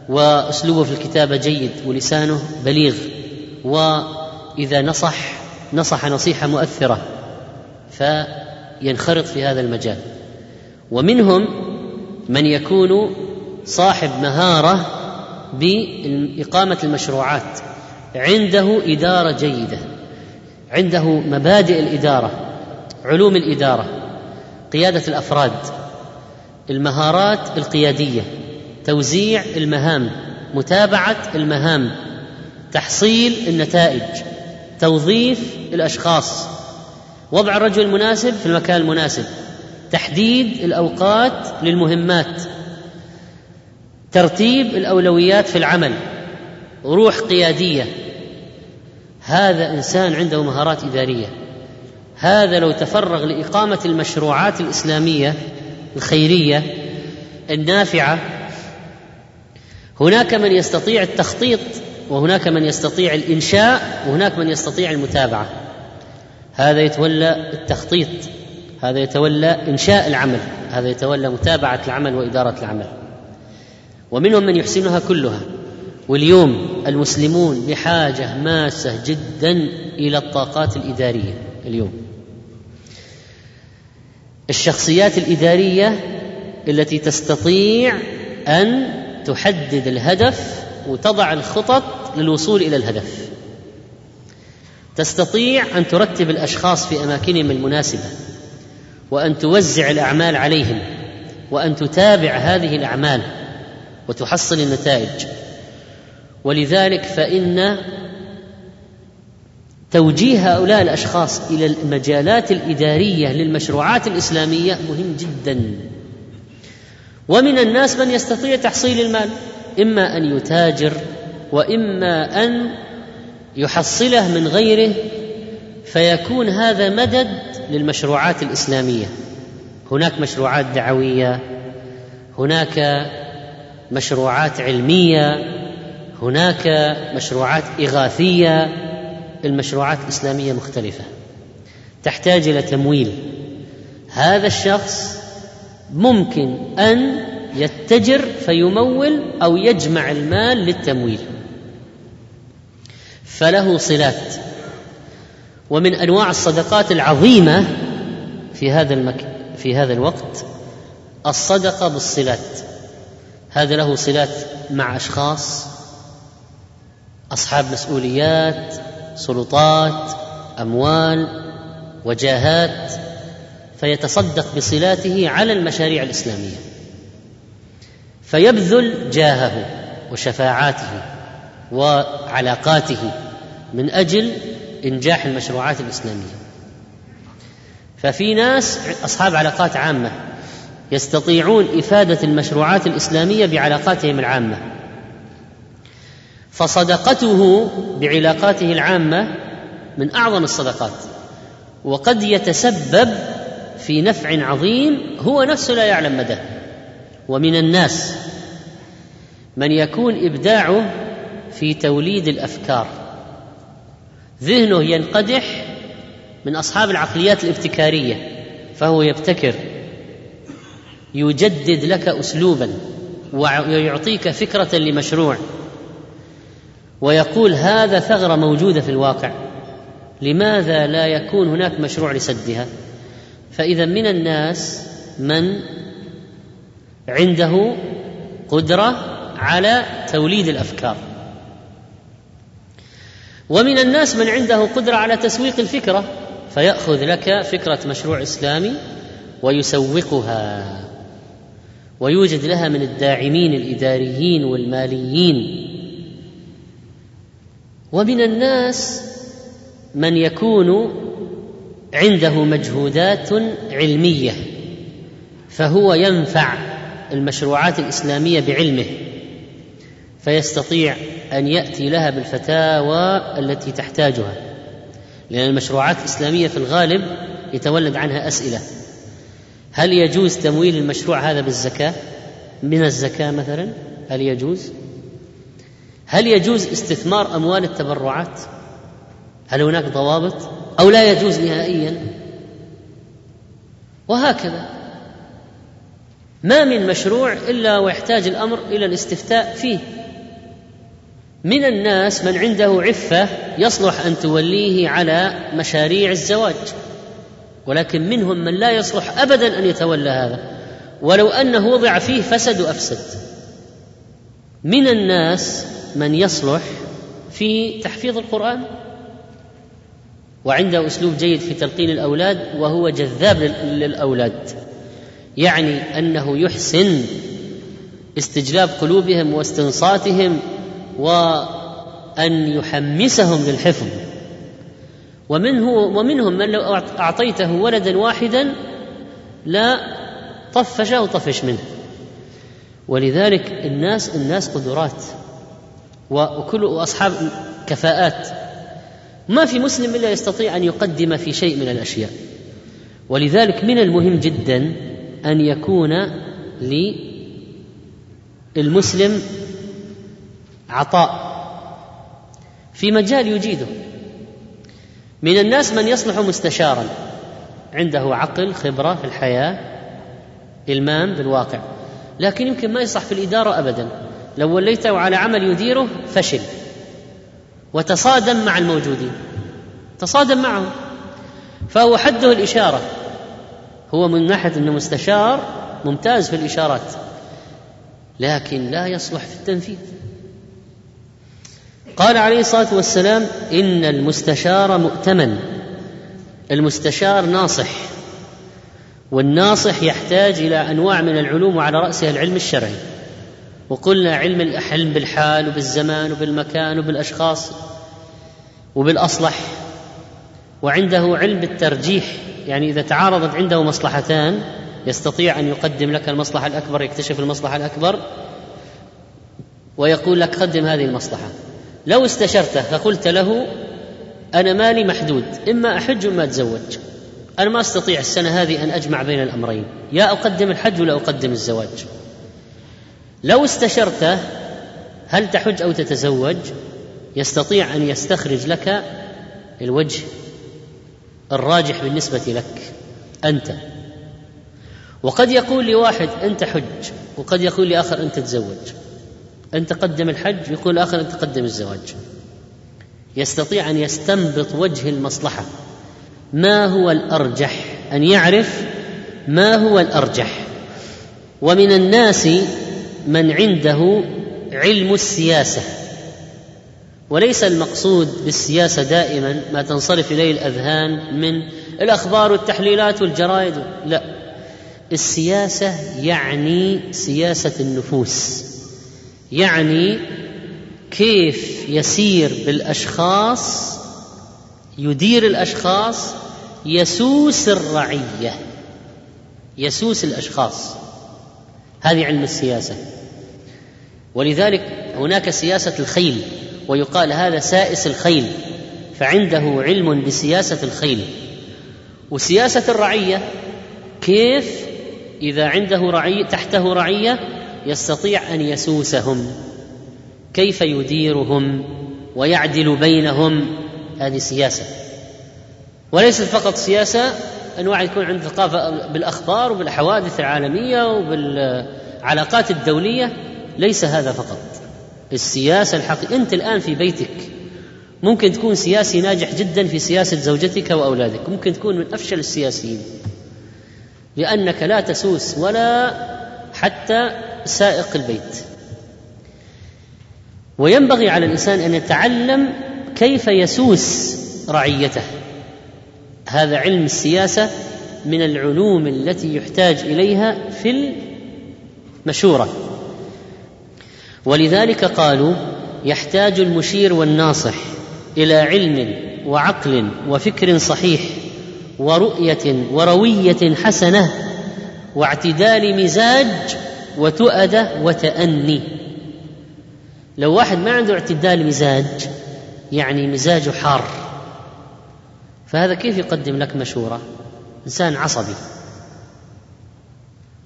Speaker 2: وأسلوبه في الكتابة جيد ولسانه بليغ. وإذا نصح نصح نصيحة مؤثرة فينخرط في هذا المجال. ومنهم من يكون صاحب مهارة بإقامة المشروعات. عنده إدارة جيدة. عنده مبادئ الإدارة علوم الإدارة قيادة الأفراد المهارات القيادية توزيع المهام متابعة المهام تحصيل النتائج توظيف الأشخاص وضع الرجل المناسب في المكان المناسب. تحديد الأوقات للمهمات ترتيب الأولويات في العمل روح قيادية. هذا إنسان عنده مهارات إدارية. هذا لو تفرغ لإقامة المشروعات الإسلامية الخيرية النافعة هناك من يستطيع التخطيط وهناك من يستطيع الإنشاء وهناك من يستطيع المتابعة. هذا يتولى التخطيط. هذا يتولى إنشاء العمل هذا يتولى متابعة العمل وإدارة العمل. ومنهم من يحسنها كلها واليوم المسلمون بحاجة ماسة جدا إلى الطاقات الإدارية اليوم. الشخصيات الإدارية التي تستطيع أن تحدد الهدف وتضع الخطط للوصول إلى الهدف. تستطيع أن ترتب الأشخاص في أماكنهم المناسبة. وأن توزع الأعمال عليهم وأن تتابع هذه الأعمال وتحصل النتائج. ولذلك فإن توجيه هؤلاء الأشخاص إلى المجالات الإدارية للمشروعات الإسلامية مهم جدا. ومن الناس من يستطيع تحصيل المال إما أن يتاجر وإما أن يحصله من غيره فيكون هذا مدد للمشروعات الإسلامية. هناك مشروعات دعوية هناك مشروعات علمية هناك مشروعات إغاثية. المشروعات الإسلامية مختلفة. تحتاج إلى تمويل. هذا الشخص ممكن أن يتجر فيمول أو يجمع المال للتمويل. فله صلات. ومن أنواع الصدقات العظيمة في هذا المك... في هذا الوقت الصدقة بالصلات. هذا له صلات مع أشخاص أصحاب مسؤوليات سلطات أموال وجاهات فيتصدق بصلاته على المشاريع الإسلامية. فيبذل جاهه وشفاعاته وعلاقاته من أجل إنجاح المشروعات الإسلامية. ففي ناس أصحاب علاقات عامة يستطيعون إفادة المشروعات الإسلامية بعلاقاتهم العامة. فصدقته بعلاقاته العامة من أعظم الصدقات. وقد يتسبب في نفع عظيم هو نفسه لا يعلم مداه ومن الناس من يكون إبداعه في توليد الأفكار. ذهنه ينقدح من أصحاب العقليات الابتكارية فهو يبتكر يجدد لك اسلوبا ويعطيك فكرة لمشروع ويقول هذا ثغرة موجودة في الواقع لماذا لا يكون هناك مشروع لسدها؟ فإذا من الناس من عنده قدرة على توليد الأفكار. ومن الناس من عنده قدرة على تسويق الفكرة فيأخذ لك فكرة مشروع إسلامي ويسوقها. ويوجد لها من الداعمين الإداريين والماليين. ومن الناس من يكون عنده مجهودات علمية فهو ينفع المشروعات الإسلامية بعلمه. فيستطيع أن يأتي لها بالفتاوى التي تحتاجها لأن المشروعات الإسلامية في الغالب يتولد عنها أسئلة. هل يجوز تمويل المشروع هذا بالزكاة؟ من الزكاة مثلا هل يجوز؟ هل يجوز استثمار أموال التبرعات؟ هل هناك ضوابط؟ أو لا يجوز نهائيا؟ وهكذا. ما من مشروع إلا ويحتاج الأمر إلى الاستفتاء فيه. من الناس من عنده عفة يصلح أن توليه على مشاريع الزواج ولكن منهم من لا يصلح ابدا أن يتولى هذا. ولو أنه وضع فيه فسد وأفسد. من الناس من يصلح في تحفيظ القرآن وعنده أسلوب جيد في تلقين الأولاد وهو جذاب للأولاد. يعني أنه يحسن استجلاب قلوبهم واستنصاتهم وأن يحمسهم للحفظ. ومنه ومنهم من لو أعطيته ولدا واحدا لا طفش أو طفش منه. ولذلك الناس الناس قدرات. وكل أصحاب كفاءات. ما في مسلم إلا يستطيع أن يقدم في شيء من الأشياء. ولذلك من المهم جدا أن يكون للمسلم عطاء. في مجال يجيده. من الناس من يصلح مستشارا. عنده عقل خبرة في الحياة إلمام بالواقع. لكن يمكن ما يصلح في الإدارة ابدا. لو وليته على عمل يديره فشل. وتصادم مع الموجودين. تصادم معهم. فهو حده الإشارة. هو من ناحية إنه مستشار ممتاز في الإشارات. لكن لا يصلح في التنفيذ. قال عليه الصلاة والسلام إن المستشار مؤتمن. المستشار ناصح. والناصح يحتاج إلى أنواع من العلوم وعلى راسها العلم الشرعي. وقلنا علم الحلم بالحال وبالزمان وبالمكان وبالأشخاص وبالأصلح. وعنده علم بالترجيح يعني إذا تعارضت عنده مصلحتان يستطيع أن يقدم لك المصلحة الأكبر يكتشف المصلحة الأكبر ويقول لك قدم هذه المصلحة. لو استشرته فقلت له أنا مالي محدود إما أحج وإما أتزوج. أنا ما أستطيع السنة هذه أن أجمع بين الأمرين. يا أقدم الحج ولا أقدم الزواج. لو استشرته هل تحج أو تتزوج؟ يستطيع أن يستخرج لك الوجه الراجح بالنسبة لك أنت. وقد يقول لواحد أنت حج وقد يقول لآخر أنت تزوج. انت قدم الحج يقول الآخر انت قدم الزواج. يستطيع أن يستنبط وجه المصلحة. ما هو الأرجح؟ أن يعرف ما هو الأرجح. ومن الناس من عنده علم السياسة. وليس المقصود بالسياسة دائما ما تنصرف إليه الأذهان من الأخبار والتحليلات والجرائد. لا. السياسة يعني سياسة النفوس. يعني كيف يسير بالأشخاص يدير الأشخاص يسوس الرعية يسوس الأشخاص. هذه علم السياسة. ولذلك هناك سياسة الخيل ويقال هذا سائس الخيل فعنده علم بسياسة الخيل. وسياسة الرعية كيف إذا عنده رعي تحته رعية يستطيع أن يسوسهم كيف يديرهم ويعدل بينهم؟ هذه سياسة. وليست فقط سياسة ان واحد يكون عنده ثقافه بالأخبار وبالحوادث العالمية وبالعلاقات الدولية ليس هذا فقط. السياسة الحقيقية أنت الآن في بيتك ممكن تكون سياسي ناجح جدا في سياسة زوجتك واولادك ممكن تكون من أفشل السياسيين لأنك لا تسوس ولا حتى سائق البيت. وينبغي على الإنسان أن يتعلم كيف يسوس رعيته. هذا علم السياسة من العلوم التي يحتاج إليها في المشورة. ولذلك قالوا يحتاج المشير والناصح إلى علم وعقل وفكر صحيح ورؤية وروية حسنة واعتدال مزاج وتؤده وتأني. لو واحد ما عنده اعتدال مزاج يعني مزاجه حار فهذا كيف يقدم لك مشورة؟ إنسان عصبي.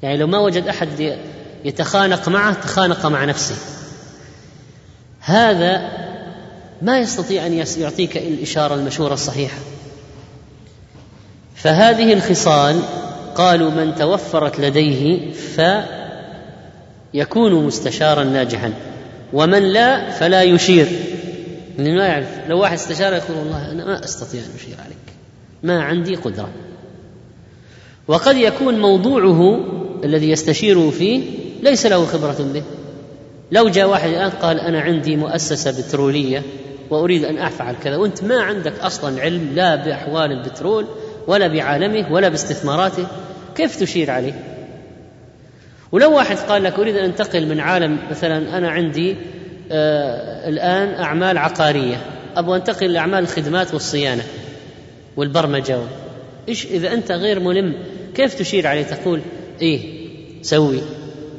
Speaker 2: يعني لو ما وجد أحد يتخانق معه تخانق مع نفسه. هذا ما يستطيع أن يعطيك الإشارة المشهوره الصحيحة. فهذه الخصال قالوا من توفرت لديه فيكون مستشارا ناجحا. ومن لا فلا يشير. لأنه ما يعرف. لو واحد استشار يقول والله أنا ما أستطيع أن أشير عليك. ما عندي قدرة. وقد يكون موضوعه الذي يستشيره فيه ليس له خبرة به. لو جاء واحد الآن قال أنا عندي مؤسسة بترولية وأريد أن أفعل كذا وأنت ما عندك أصلا علم لا بأحوال البترول ولا بعالمه ولا باستثماراته كيف تشير عليه؟ ولو واحد قال لك أريد أن أنتقل من عالم مثلا أنا عندي آه الآن أعمال عقارية أبغى أنتقل لأعمال الخدمات والصيانة والبرمجة. إيش إذا أنت غير ملم كيف تشير عليه؟ تقول إيه سوي.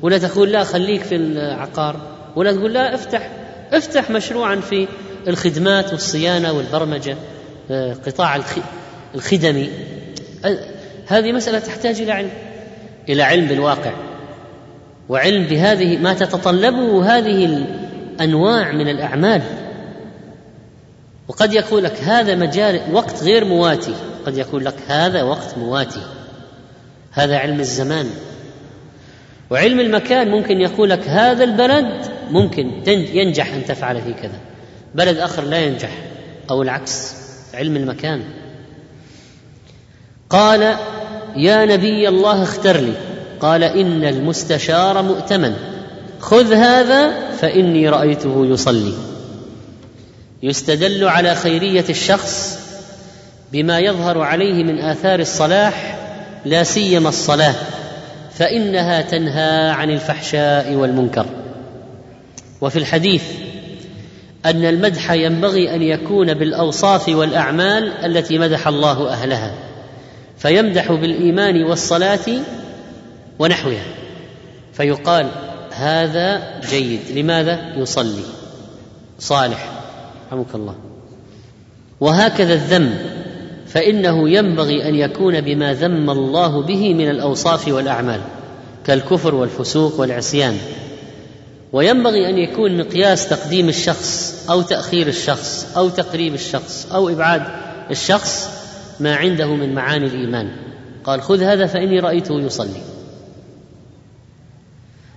Speaker 2: ولا تقول لا خليك في العقار. ولا تقول لا افتح افتح مشروعا في الخدمات والصيانة والبرمجة آه قطاع الخدمي. هذه مسألة تحتاج إلى علم إلى علم بالواقع. وعلم بهذه ما تتطلبه هذه الأنواع من الأعمال. وقد يقول لك هذا مجال وقت غير مواتي. قد يقول لك هذا وقت مواتي. هذا علم الزمان. وعلم المكان ممكن يقول لك هذا البلد ممكن ينجح أن تفعل فيه كذا. بلد آخر لا ينجح أو العكس علم المكان. قال يا نبي الله اختر لي. قال إن المستشار مؤتمن. خذ هذا فإني رأيته يصلي. يستدل على خيرية الشخص بما يظهر عليه من آثار الصلاح لا سيما الصلاة فإنها تنهى عن الفحشاء والمنكر. وفي الحديث أن المدح ينبغي أن يكون بالأوصاف والأعمال التي مدح الله أهلها فيمدح بالإيمان والصلاة ونحوها. فيقال هذا جيد. لماذا؟ يصلي. صالح. رحمك الله. وهكذا الذم. فإنه ينبغي أن يكون بما ذم الله به من الأوصاف والأعمال كالكفر والفسوق والعصيان. وينبغي أن يكون مقياس تقديم الشخص أو تأخير الشخص أو تقريب الشخص أو إبعاد الشخص ما عنده من معاني الإيمان. قال خذ هذا فإني رأيته يصلي.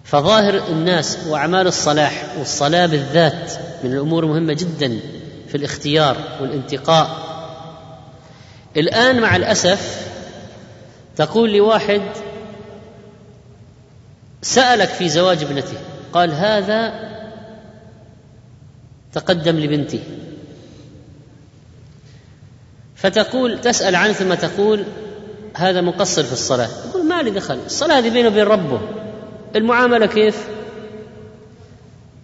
Speaker 2: فظاهر الناس وأعمال الصلاح والصلاة بالذات من الأمور المهمه جدا في الاختيار والانتقاء. الآن مع الأسف تقول لواحد سألك في زواج ابنته قال هذا تقدم لبنتي فتقول تسأل عنه ثم تقول هذا مقصر في الصلاة. يقول ما لي دخل؟ الصلاة هذه بينه وبين ربه. المعاملة كيف؟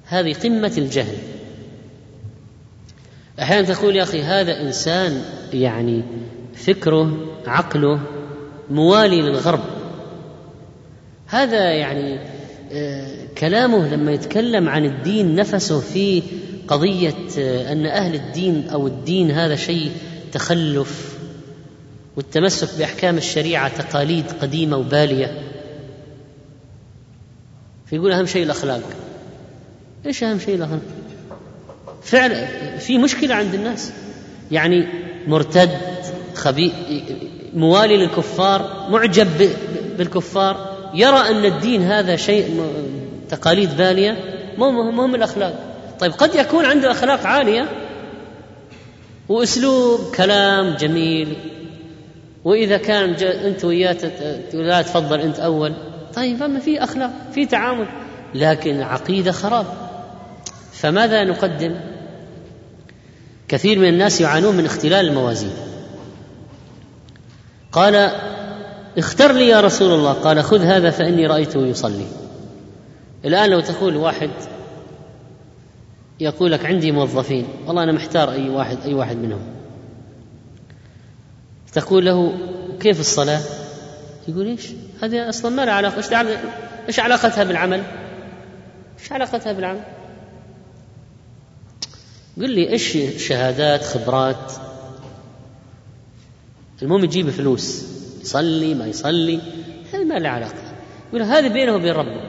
Speaker 2: هذه قمة الجهل. أحيانا تقول يا أخي هذا إنسان يعني فكره عقله موالي للغرب. هذا يعني آه، كلامه لما يتكلم عن الدين نفسه في قضية آه، أن أهل الدين أو الدين هذا شيء تخلف والتمسك بأحكام الشريعة تقاليد قديمة وبالية. فيقول أهم شيء الأخلاق. إيش أهم شيء الأخلاق؟ فعلا في مشكلة عند الناس. يعني مرتد خبي موالي للكفار معجب بالكفار يرى أن الدين هذا شيء تقاليد بالية مو مهم الأخلاق. طيب قد يكون عنده أخلاق عالية وأسلوب كلام جميل وإذا كان أنت وياه لا تفضل أنت أول. طيب فما في أخلاق في تعامل. لكن عقيده خراب. فماذا نقدم؟ كثير من الناس يعانون من اختلال الموازين. قال اختر لي يا رسول الله. قال خذ هذا فإني رأيته يصلي. الآن لو تقول واحد يقول لك عندي موظفين. والله أنا محتار أي واحد أي واحد منهم. تقول له كيف الصلاة؟ يقول إيش؟ هذه أصلا ما لها علاقة إيش إيش علاقتها بالعمل؟ إيش علاقتها بالعمل؟ قل لي إيش شهادات خبرات؟ المهم يجيب فلوس يصلي ما يصلي هذه ما لها علاقة. يقول هذه بينه وبين ربه.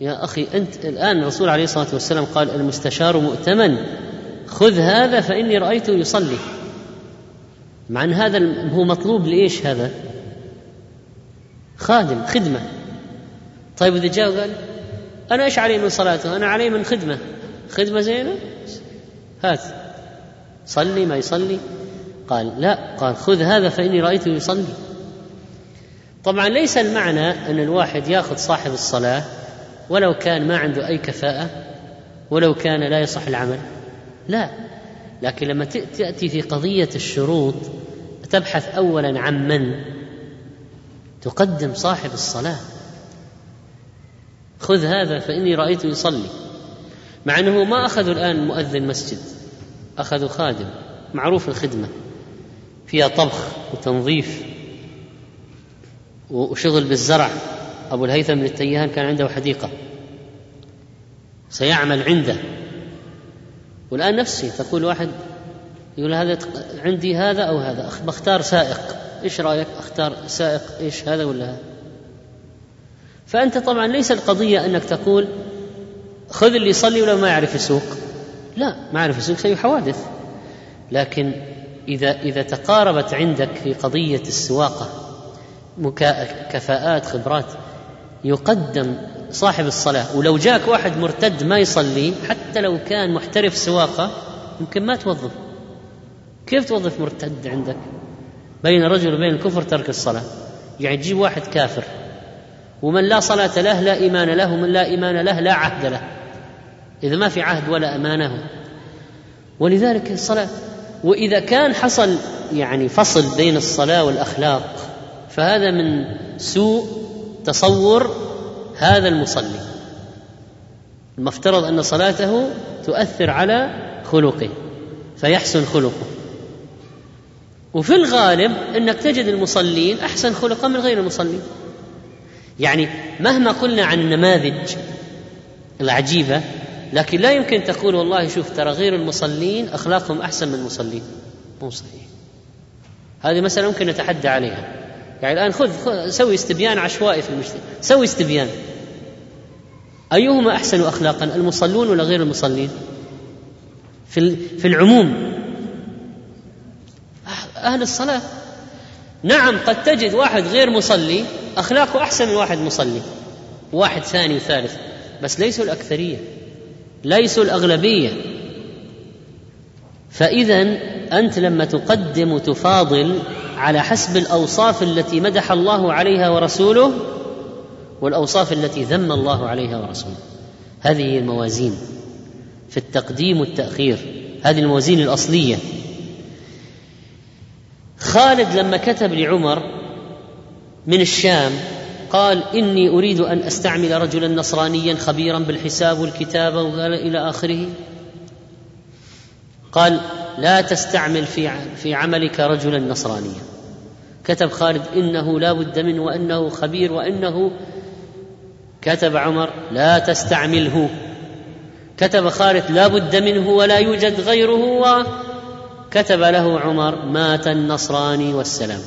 Speaker 2: يا أخي أنت الآن الرسول عليه الصلاة والسلام قال المستشار مؤتمن خذ هذا فإني رأيته يصلي. مع أن هذا هو مطلوب لإيش هذا؟ خادم خدمة. طيب إذا جاء وقال أنا إيش علي من صلاته؟ أنا علي من خدمة. خدمة زينة؟ هات. صلي ما يصلي. قال لا. قال خذ هذا فإني رأيته يصلي. طبعا ليس المعنى أن الواحد يأخذ صاحب الصلاة ولو كان ما عنده أي كفاءة ولو كان لا يصح العمل. لا. لكن لما تأتي في قضية الشروط تبحث أولا عن من تقدم صاحب الصلاة. خذ هذا فإني رأيته يصلي. مع أنه ما أخذوا الآن مؤذن مسجد أخذوا خادم معروف الخدمة فيها طبخ وتنظيف وشغل بالزرع. أبو الهيثم بن التيهان كان عنده حديقة. سيعمل عنده. والآن نفسي تقول واحد يقول هذا عندي هذا أو هذا بختار سائق. إيش رأيك؟ أختار سائق إيش هذا ولا هذا؟ فأنت طبعا ليس القضية أنك تقول خذ اللي يصلي ولو ما يعرف يسوق لا ما يعرف يسوق سيء حوادث. لكن إذا إذا تقاربت عندك في قضية السواقة كفاءات خبرات يقدم صاحب الصلاة ولو جاك واحد مرتد ما يصلي حتى لو كان محترف سواقة يمكن ما توظف. كيف توظف مرتد عندك؟ بين الرجل وبين الكفر ترك الصلاة. يعني تجيب واحد كافر ومن لا صلاة له لا إيمان له ومن لا إيمان له لا عهد له. إذا ما في عهد ولا أمانة. ولذلك الصلاة وإذا كان حصل يعني فصل بين الصلاة والأخلاق فهذا من سوء تصور هذا المصلي. المفترض أن صلاته تؤثر على خلقه فيحسن خلقه. وفي الغالب إنك تجد المصلين أحسن خلقا من غير المصلين. يعني مهما قلنا عن النماذج العجيبة لكن لا يمكن تقول والله شوف ترى غير المصلين أخلاقهم أحسن من المصلين. مو صحيح. هذه مسألة ممكن نتحدى عليها. يعني الآن خذ, خذ سوي استبيان عشوائي في المجتمع. سوي استبيان. أيهما أحسن اخلاقا المصلون ولا غير المصلين؟ في في العموم أهل الصلاة. نعم قد تجد واحد غير مصلي أخلاقه أحسن من واحد مصلي واحد ثاني وثالث بس ليسوا الأكثرية ليسوا الأغلبية. فإذا أنت لما تقدم وتفاضل على حسب الأوصاف التي مدح الله عليها ورسوله والأوصاف التي ذم الله عليها ورسوله. هذه هي الموازين في التقديم والتأخير هذه الموازين الأصلية. خالد لما كتب لعمر من الشام قال إني أريد أن أستعمل رجلا نصرانيا خبيرا بالحساب والكتابة وقال إلى آخره. قال لا تستعمل في في عملك رجلا نصرانيا. كتب خالد إنه لا بد منه وإنه خبير وإنه كتب عمر لا تستعمله. كتب خالد لا بد منه ولا يوجد غيره كتب له عمر مات النصراني والسلام.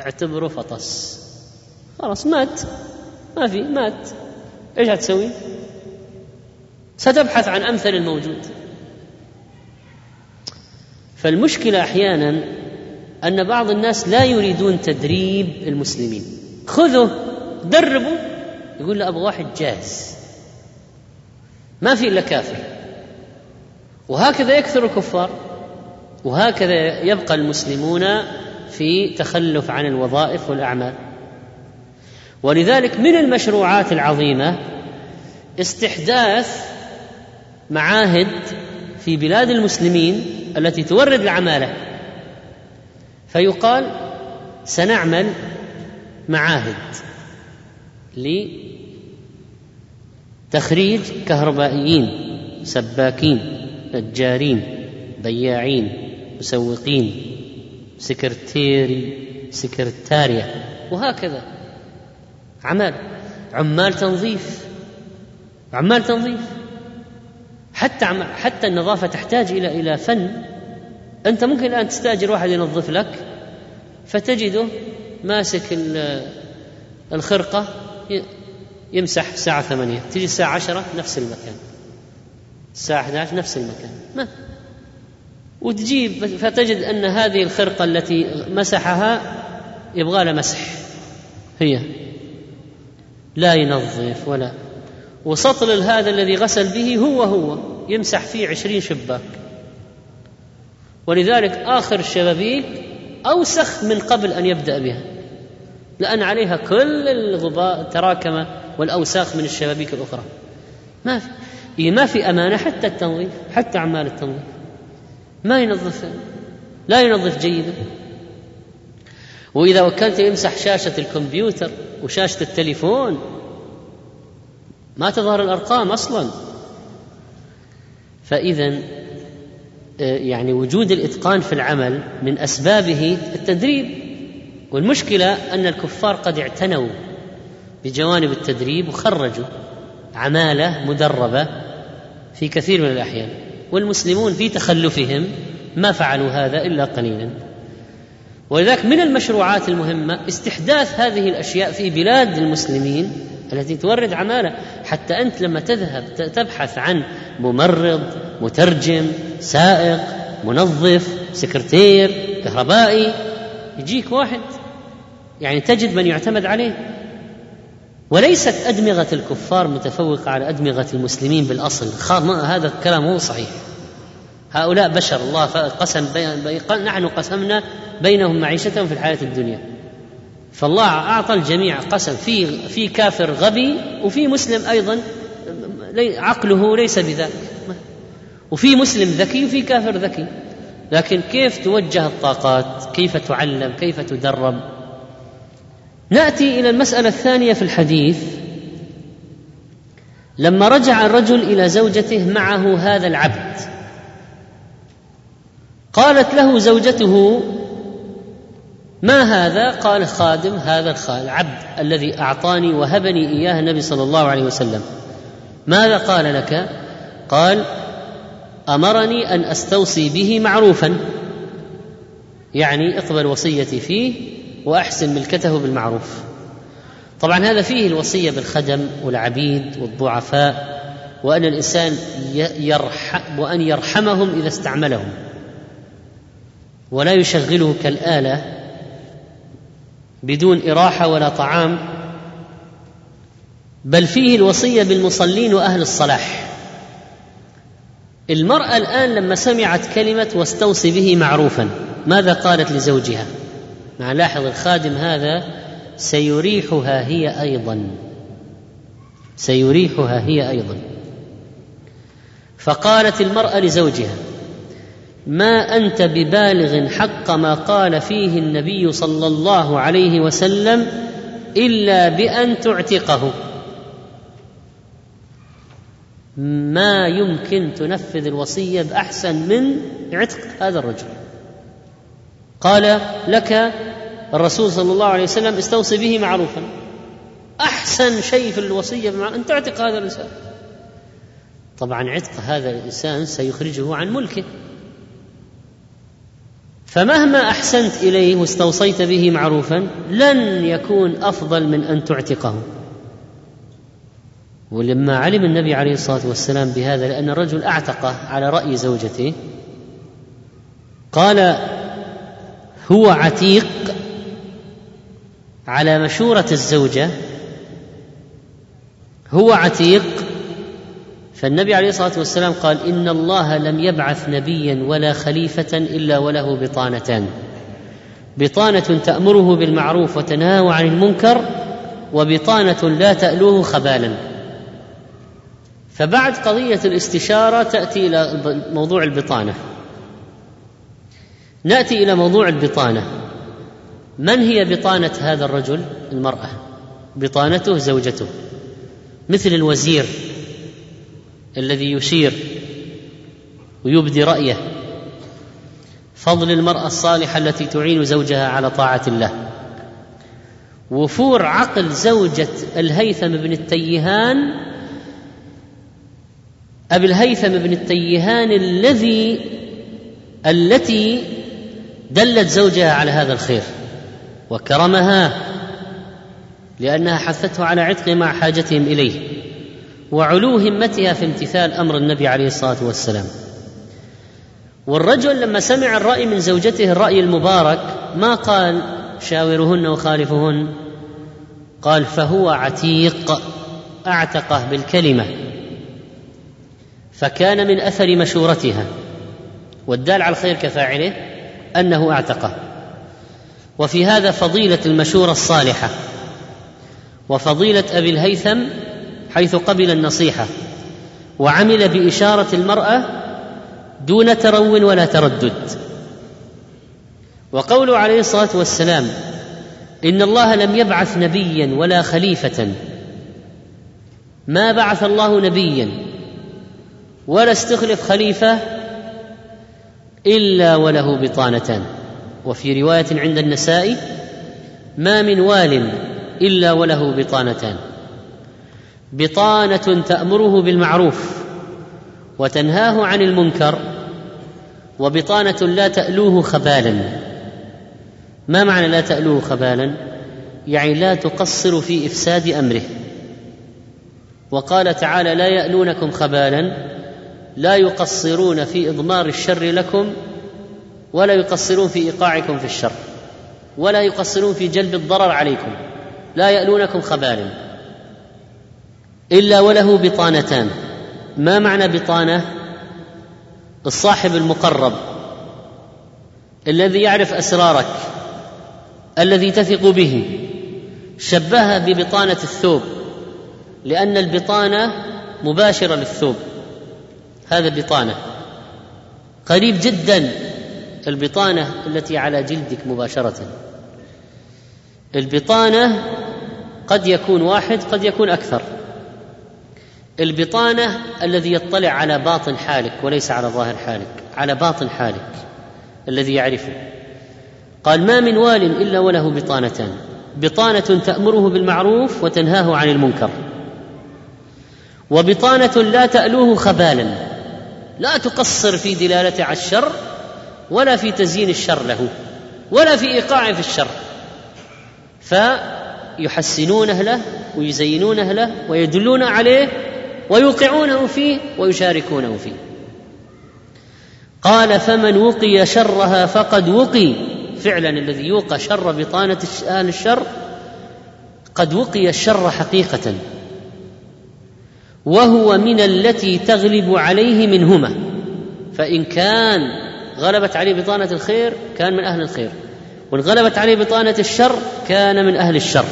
Speaker 2: اعتبره فطس. خلاص مات. ما في مات. إيش هتسوي؟ ستبحث عن أمثل الموجود. فالمشكلة أحيانا أن بعض الناس لا يريدون تدريب المسلمين. خذوا دربوا يقول له أبغى واحد جاهز. ما في إلا كافر. وهكذا يكثر الكفار. وهكذا يبقى المسلمون في تخلف عن الوظائف والأعمال. ولذلك من المشروعات العظيمة استحداث معاهد في بلاد المسلمين التي تورد العمالة. فيقال سنعمل معاهد لتخريج كهربائيين سباكين نجارين بياعين. مسوقين سكرتيري سكرتارية وهكذا. عمل عمال تنظيف عمال تنظيف. حتى حتى النظافة تحتاج إلى إلى فن. أنت ممكن الآن تستأجر واحد ينظف لك فتجده ماسك الخرقة يمسح الساعة ثمانية تجي الساعة عشرة نفس المكان. الساعة 11 نفس المكان. ما وتجيب فتجد أن هذه الخرقة التي مسحها يبغى لها مسح. هي. لا ينظف ولا. وسطل هذا الذي غسل به هو هو يمسح فيه عشرين شباك. ولذلك آخر الشبابيك أوسخ من قبل أن يبدأ بها. لأن عليها كل الغبار تراكم والأوساخ من الشبابيك الأخرى. ما في. إيه ما في أمانة حتى التنظيف حتى أعمال التنظيف. ما ينظف لا ينظف جيدا. وإذا وكلت يمسح شاشة الكمبيوتر وشاشة التليفون ما تظهر الأرقام أصلا. فإذا آه، يعني وجود الإتقان في العمل من أسبابه التدريب. والمشكلة أن الكفار قد اعتنوا بجوانب التدريب وخرجوا عمالة مدربة في كثير من الأحيان. والمسلمون في تخلفهم ما فعلوا هذا إلا قليلا. ولذلك من المشروعات المهمة استحداث هذه الأشياء في بلاد المسلمين التي تورد عمالة. حتى أنت لما تذهب تبحث عن ممرض مترجم سائق منظف سكرتير كهربائي يجيك واحد يعني تجد من يعتمد عليه. وليست أدمغة الكفار متفوقة على أدمغة المسلمين بالأصل. هذا الكلام مو صحيح. هؤلاء بشر الله قسم بي... نحن قسمنا بينهم معيشتهم في الحياة الدنيا. فالله أعطى الجميع قسم. في في كافر غبي وفي مسلم أيضا عقله ليس بذاك وفي مسلم ذكي وفي كافر ذكي. لكن كيف توجه الطاقات؟ كيف تعلم؟ كيف تدرب؟ نأتي إلى المسألة الثانية في الحديث. لما رجع الرجل إلى زوجته معه هذا العبد قالت له زوجته ما هذا؟ قال خادم هذا العبد الذي أعطاني وهبني إياه النبي صلى الله عليه وسلم. ماذا قال لك؟ قال أمرني أن أستوصي به معروفا. يعني اقبل وصيتي فيه وأحسن ملكته بالمعروف. طبعا هذا فيه الوصية بالخدم والعبيد والضعفاء وأن الإنسان يرحم وأن يرحمهم إذا استعملهم. ولا يشغله كالآلة بدون إراحة ولا طعام بل فيه الوصية بالمصلين وأهل الصلاح. المرأة الآن لما سمعت كلمة واستوصي به معروفا ماذا قالت لزوجها؟ مع لاحظ الخادم هذا سيريحها هي أيضا. سيريحها هي أيضا. فقالت المرأة لزوجها ما أنت ببالغ حق ما قال فيه النبي صلى الله عليه وسلم إلا بأن تعتقه. ما يمكن تنفذ الوصية بأحسن من عتق هذا الرجل. قال لك الرسول صلى الله عليه وسلم استوصي به معروفا. أحسن شيء في الوصية أن تعتق هذا الإنسان. طبعا عتق هذا الإنسان سيخرجه عن ملكه. فمهما أحسنت إليه واستوصيت به معروفا لن يكون أفضل من أن تعتقه. ولما علم النبي عليه الصلاة والسلام بهذا لأن الرجل أعتقه على رأي زوجته قال هو عتيق على مشورة الزوجة هو عتيق فالنبي عليه الصلاة والسلام قال إن الله لم يبعث نبيا ولا خليفة إلا وله بطانتان. بطانة تأمره بالمعروف وتنهاه عن المنكر وبطانة لا تألوه خبالا. فبعد قضية الاستشارة تأتي إلى موضوع البطانة. نأتي إلى موضوع البطانة. من هي بطانة هذا الرجل؟ المرأة. بطانته زوجته. مثل الوزير الذي يشير ويبدي رأيه. فضل المرأة الصالحة التي تعين زوجها على طاعة الله. وفور عقل زوجة الهيثم بن التيهان أبي الهيثم بن التيهان الذي التي دلت زوجها على هذا الخير. وكرمها لأنها حثته على عتق مع حاجتهم إليه وعلو همتها في امتثال أمر النبي عليه الصلاة والسلام. والرجل لما سمع الرأي من زوجته الرأي المبارك ما قال شاورهن وخالفهن؟ قال فهو عتيق أعتقه بالكلمة فكان من أثر مشورتها والدال على الخير كفاعله أنه أعتقه. وفي هذا فضيلة المشورة الصالحة وفضيلة أبي الهيثم حيث قبل النصيحة وعمل بإشارة المرأة دون ترو ولا تردد. وقوله عليه الصلاة والسلام إن الله لم يبعث نبيا ولا خليفة. ما بعث الله نبيا ولا استخلف خليفة إلا وله بطانتان. وفي رواية عند النسائي ما من وال إلا وله بطانتان. بطانة تأمره بالمعروف وتنهاه عن المنكر وبطانة لا تألوه خبالا. ما معنى لا تألوه خبالا؟ يعني لا تقصر في إفساد أمره. وقال تعالى لا يألونكم خبالا لا يقصرون في إضمار الشر لكم ولا يقصرون في إيقاعكم في الشر ولا يقصرون في جلب الضرر عليكم لا يألونكم خبالا. إلا وله بطانتان. ما معنى بطانة؟ الصاحب المقرب الذي يعرف أسرارك الذي تثق به. شبهها ببطانة الثوب لأن البطانة مباشرة للثوب. هذا بطانة. قريب جدا. البطانة التي على جلدك مباشرة. البطانة قد يكون واحد قد يكون أكثر. البطانة الذي يطلع على باطن حالك وليس على ظاهر حالك على باطن حالك الذي يعرفه. قال ما من وال إلا وله بطانتان. بطانة تأمره بالمعروف وتنهاه عن المنكر. وبطانة لا تألوه خبالا. لا تقصر في دلالته على الشر ولا في تزيين الشر له ولا في ايقاعه في الشر. فيحسنونه له ويزينونه له ويدلون عليه ويوقعونه فيه ويشاركونه فيه. قال فمن وقي شرها فقد وقي. فعلا الذي يوقى شر بطانة أهل الشر قد وقي الشر حقيقة. وهو من التي تغلب عليه منهما. فإن كان غلبت عليه بطانة الخير كان من أهل الخير وإن غلبت عليه بطانة الشر كان من أهل الشر.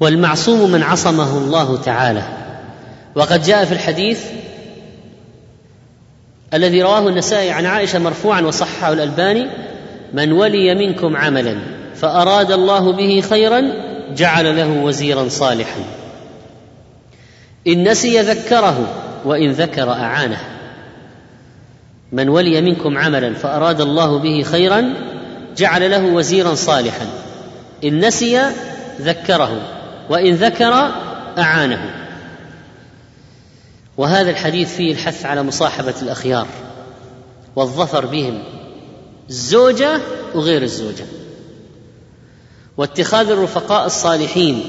Speaker 2: والمعصوم من عصمه الله تعالى. وقد جاء في الحديث الذي رواه النسائي عن عائشة مرفوعا وصححه الألباني من ولي منكم عملا فأراد الله به خيرا جعل له وزيرا صالحا. إن نسي ذكره وإن ذكر أعانه. من ولي منكم عملا فأراد الله به خيرا جعل له وزيرا صالحا. إن نسي ذكره وإن ذكر أعانه. وهذا الحديث فيه الحث على مصاحبة الأخيار والظفر بهم الزوجة وغير الزوجة. واتخاذ الرفقاء الصالحين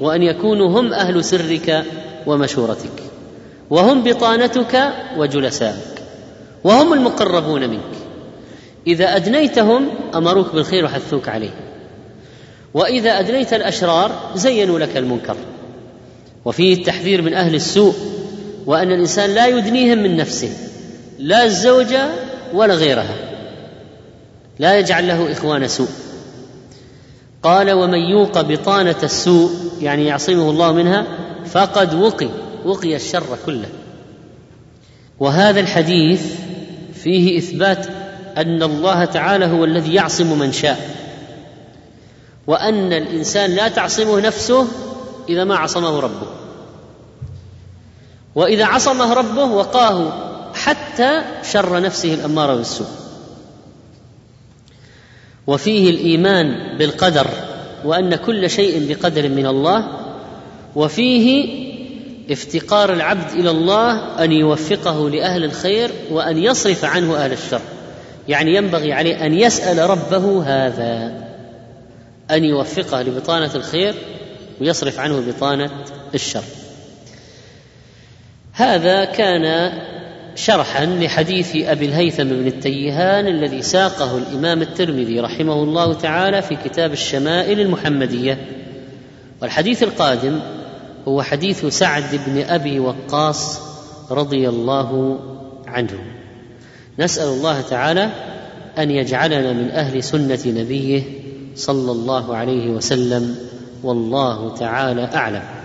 Speaker 2: وأن يكونوا هم أهل سرك ومشورتك وهم بطانتك وجلسائك. وهم المقربون منك. إذا أدنيتهم أمروك بالخير وحثوك عليه. وإذا أدنيت الأشرار زينوا لك المنكر. وفيه التحذير من أهل السوء وأن الإنسان لا يدنيهم من نفسه لا الزوجه ولا غيرها. لا يجعل له إخوان سوء. قال ومن يوق بطانة السوء يعني يعصمه الله منها فقد وقي وقي الشر كله. وهذا الحديث فيه إثبات أن الله تعالى هو الذي يعصم من شاء وأن الإنسان لا تعصمه نفسه إذا ما عصمه ربه. وإذا عصمه ربه وقاه حتى شر نفسه الاماره بالسوء. وفيه الإيمان بالقدر وأن كل شيء بقدر من الله وفيه افتقار العبد إلى الله أن يوفقه لأهل الخير وأن يصرف عنه أهل الشر. يعني ينبغي عليه أن يسأل ربه هذا أن يوفقه لبطانة الخير ويصرف عنه بطانة الشر. هذا كان شرحا لحديث أبي الهيثم بن التيهان الذي ساقه الإمام الترمذي رحمه الله تعالى في كتاب الشمائل المحمدية. والحديث القادم هو حديث سعد بن أبي وقاص رضي الله عنه. نسأل الله تعالى أن يجعلنا من أهل سنة نبيه صلى الله عليه وسلم والله تعالى أعلم.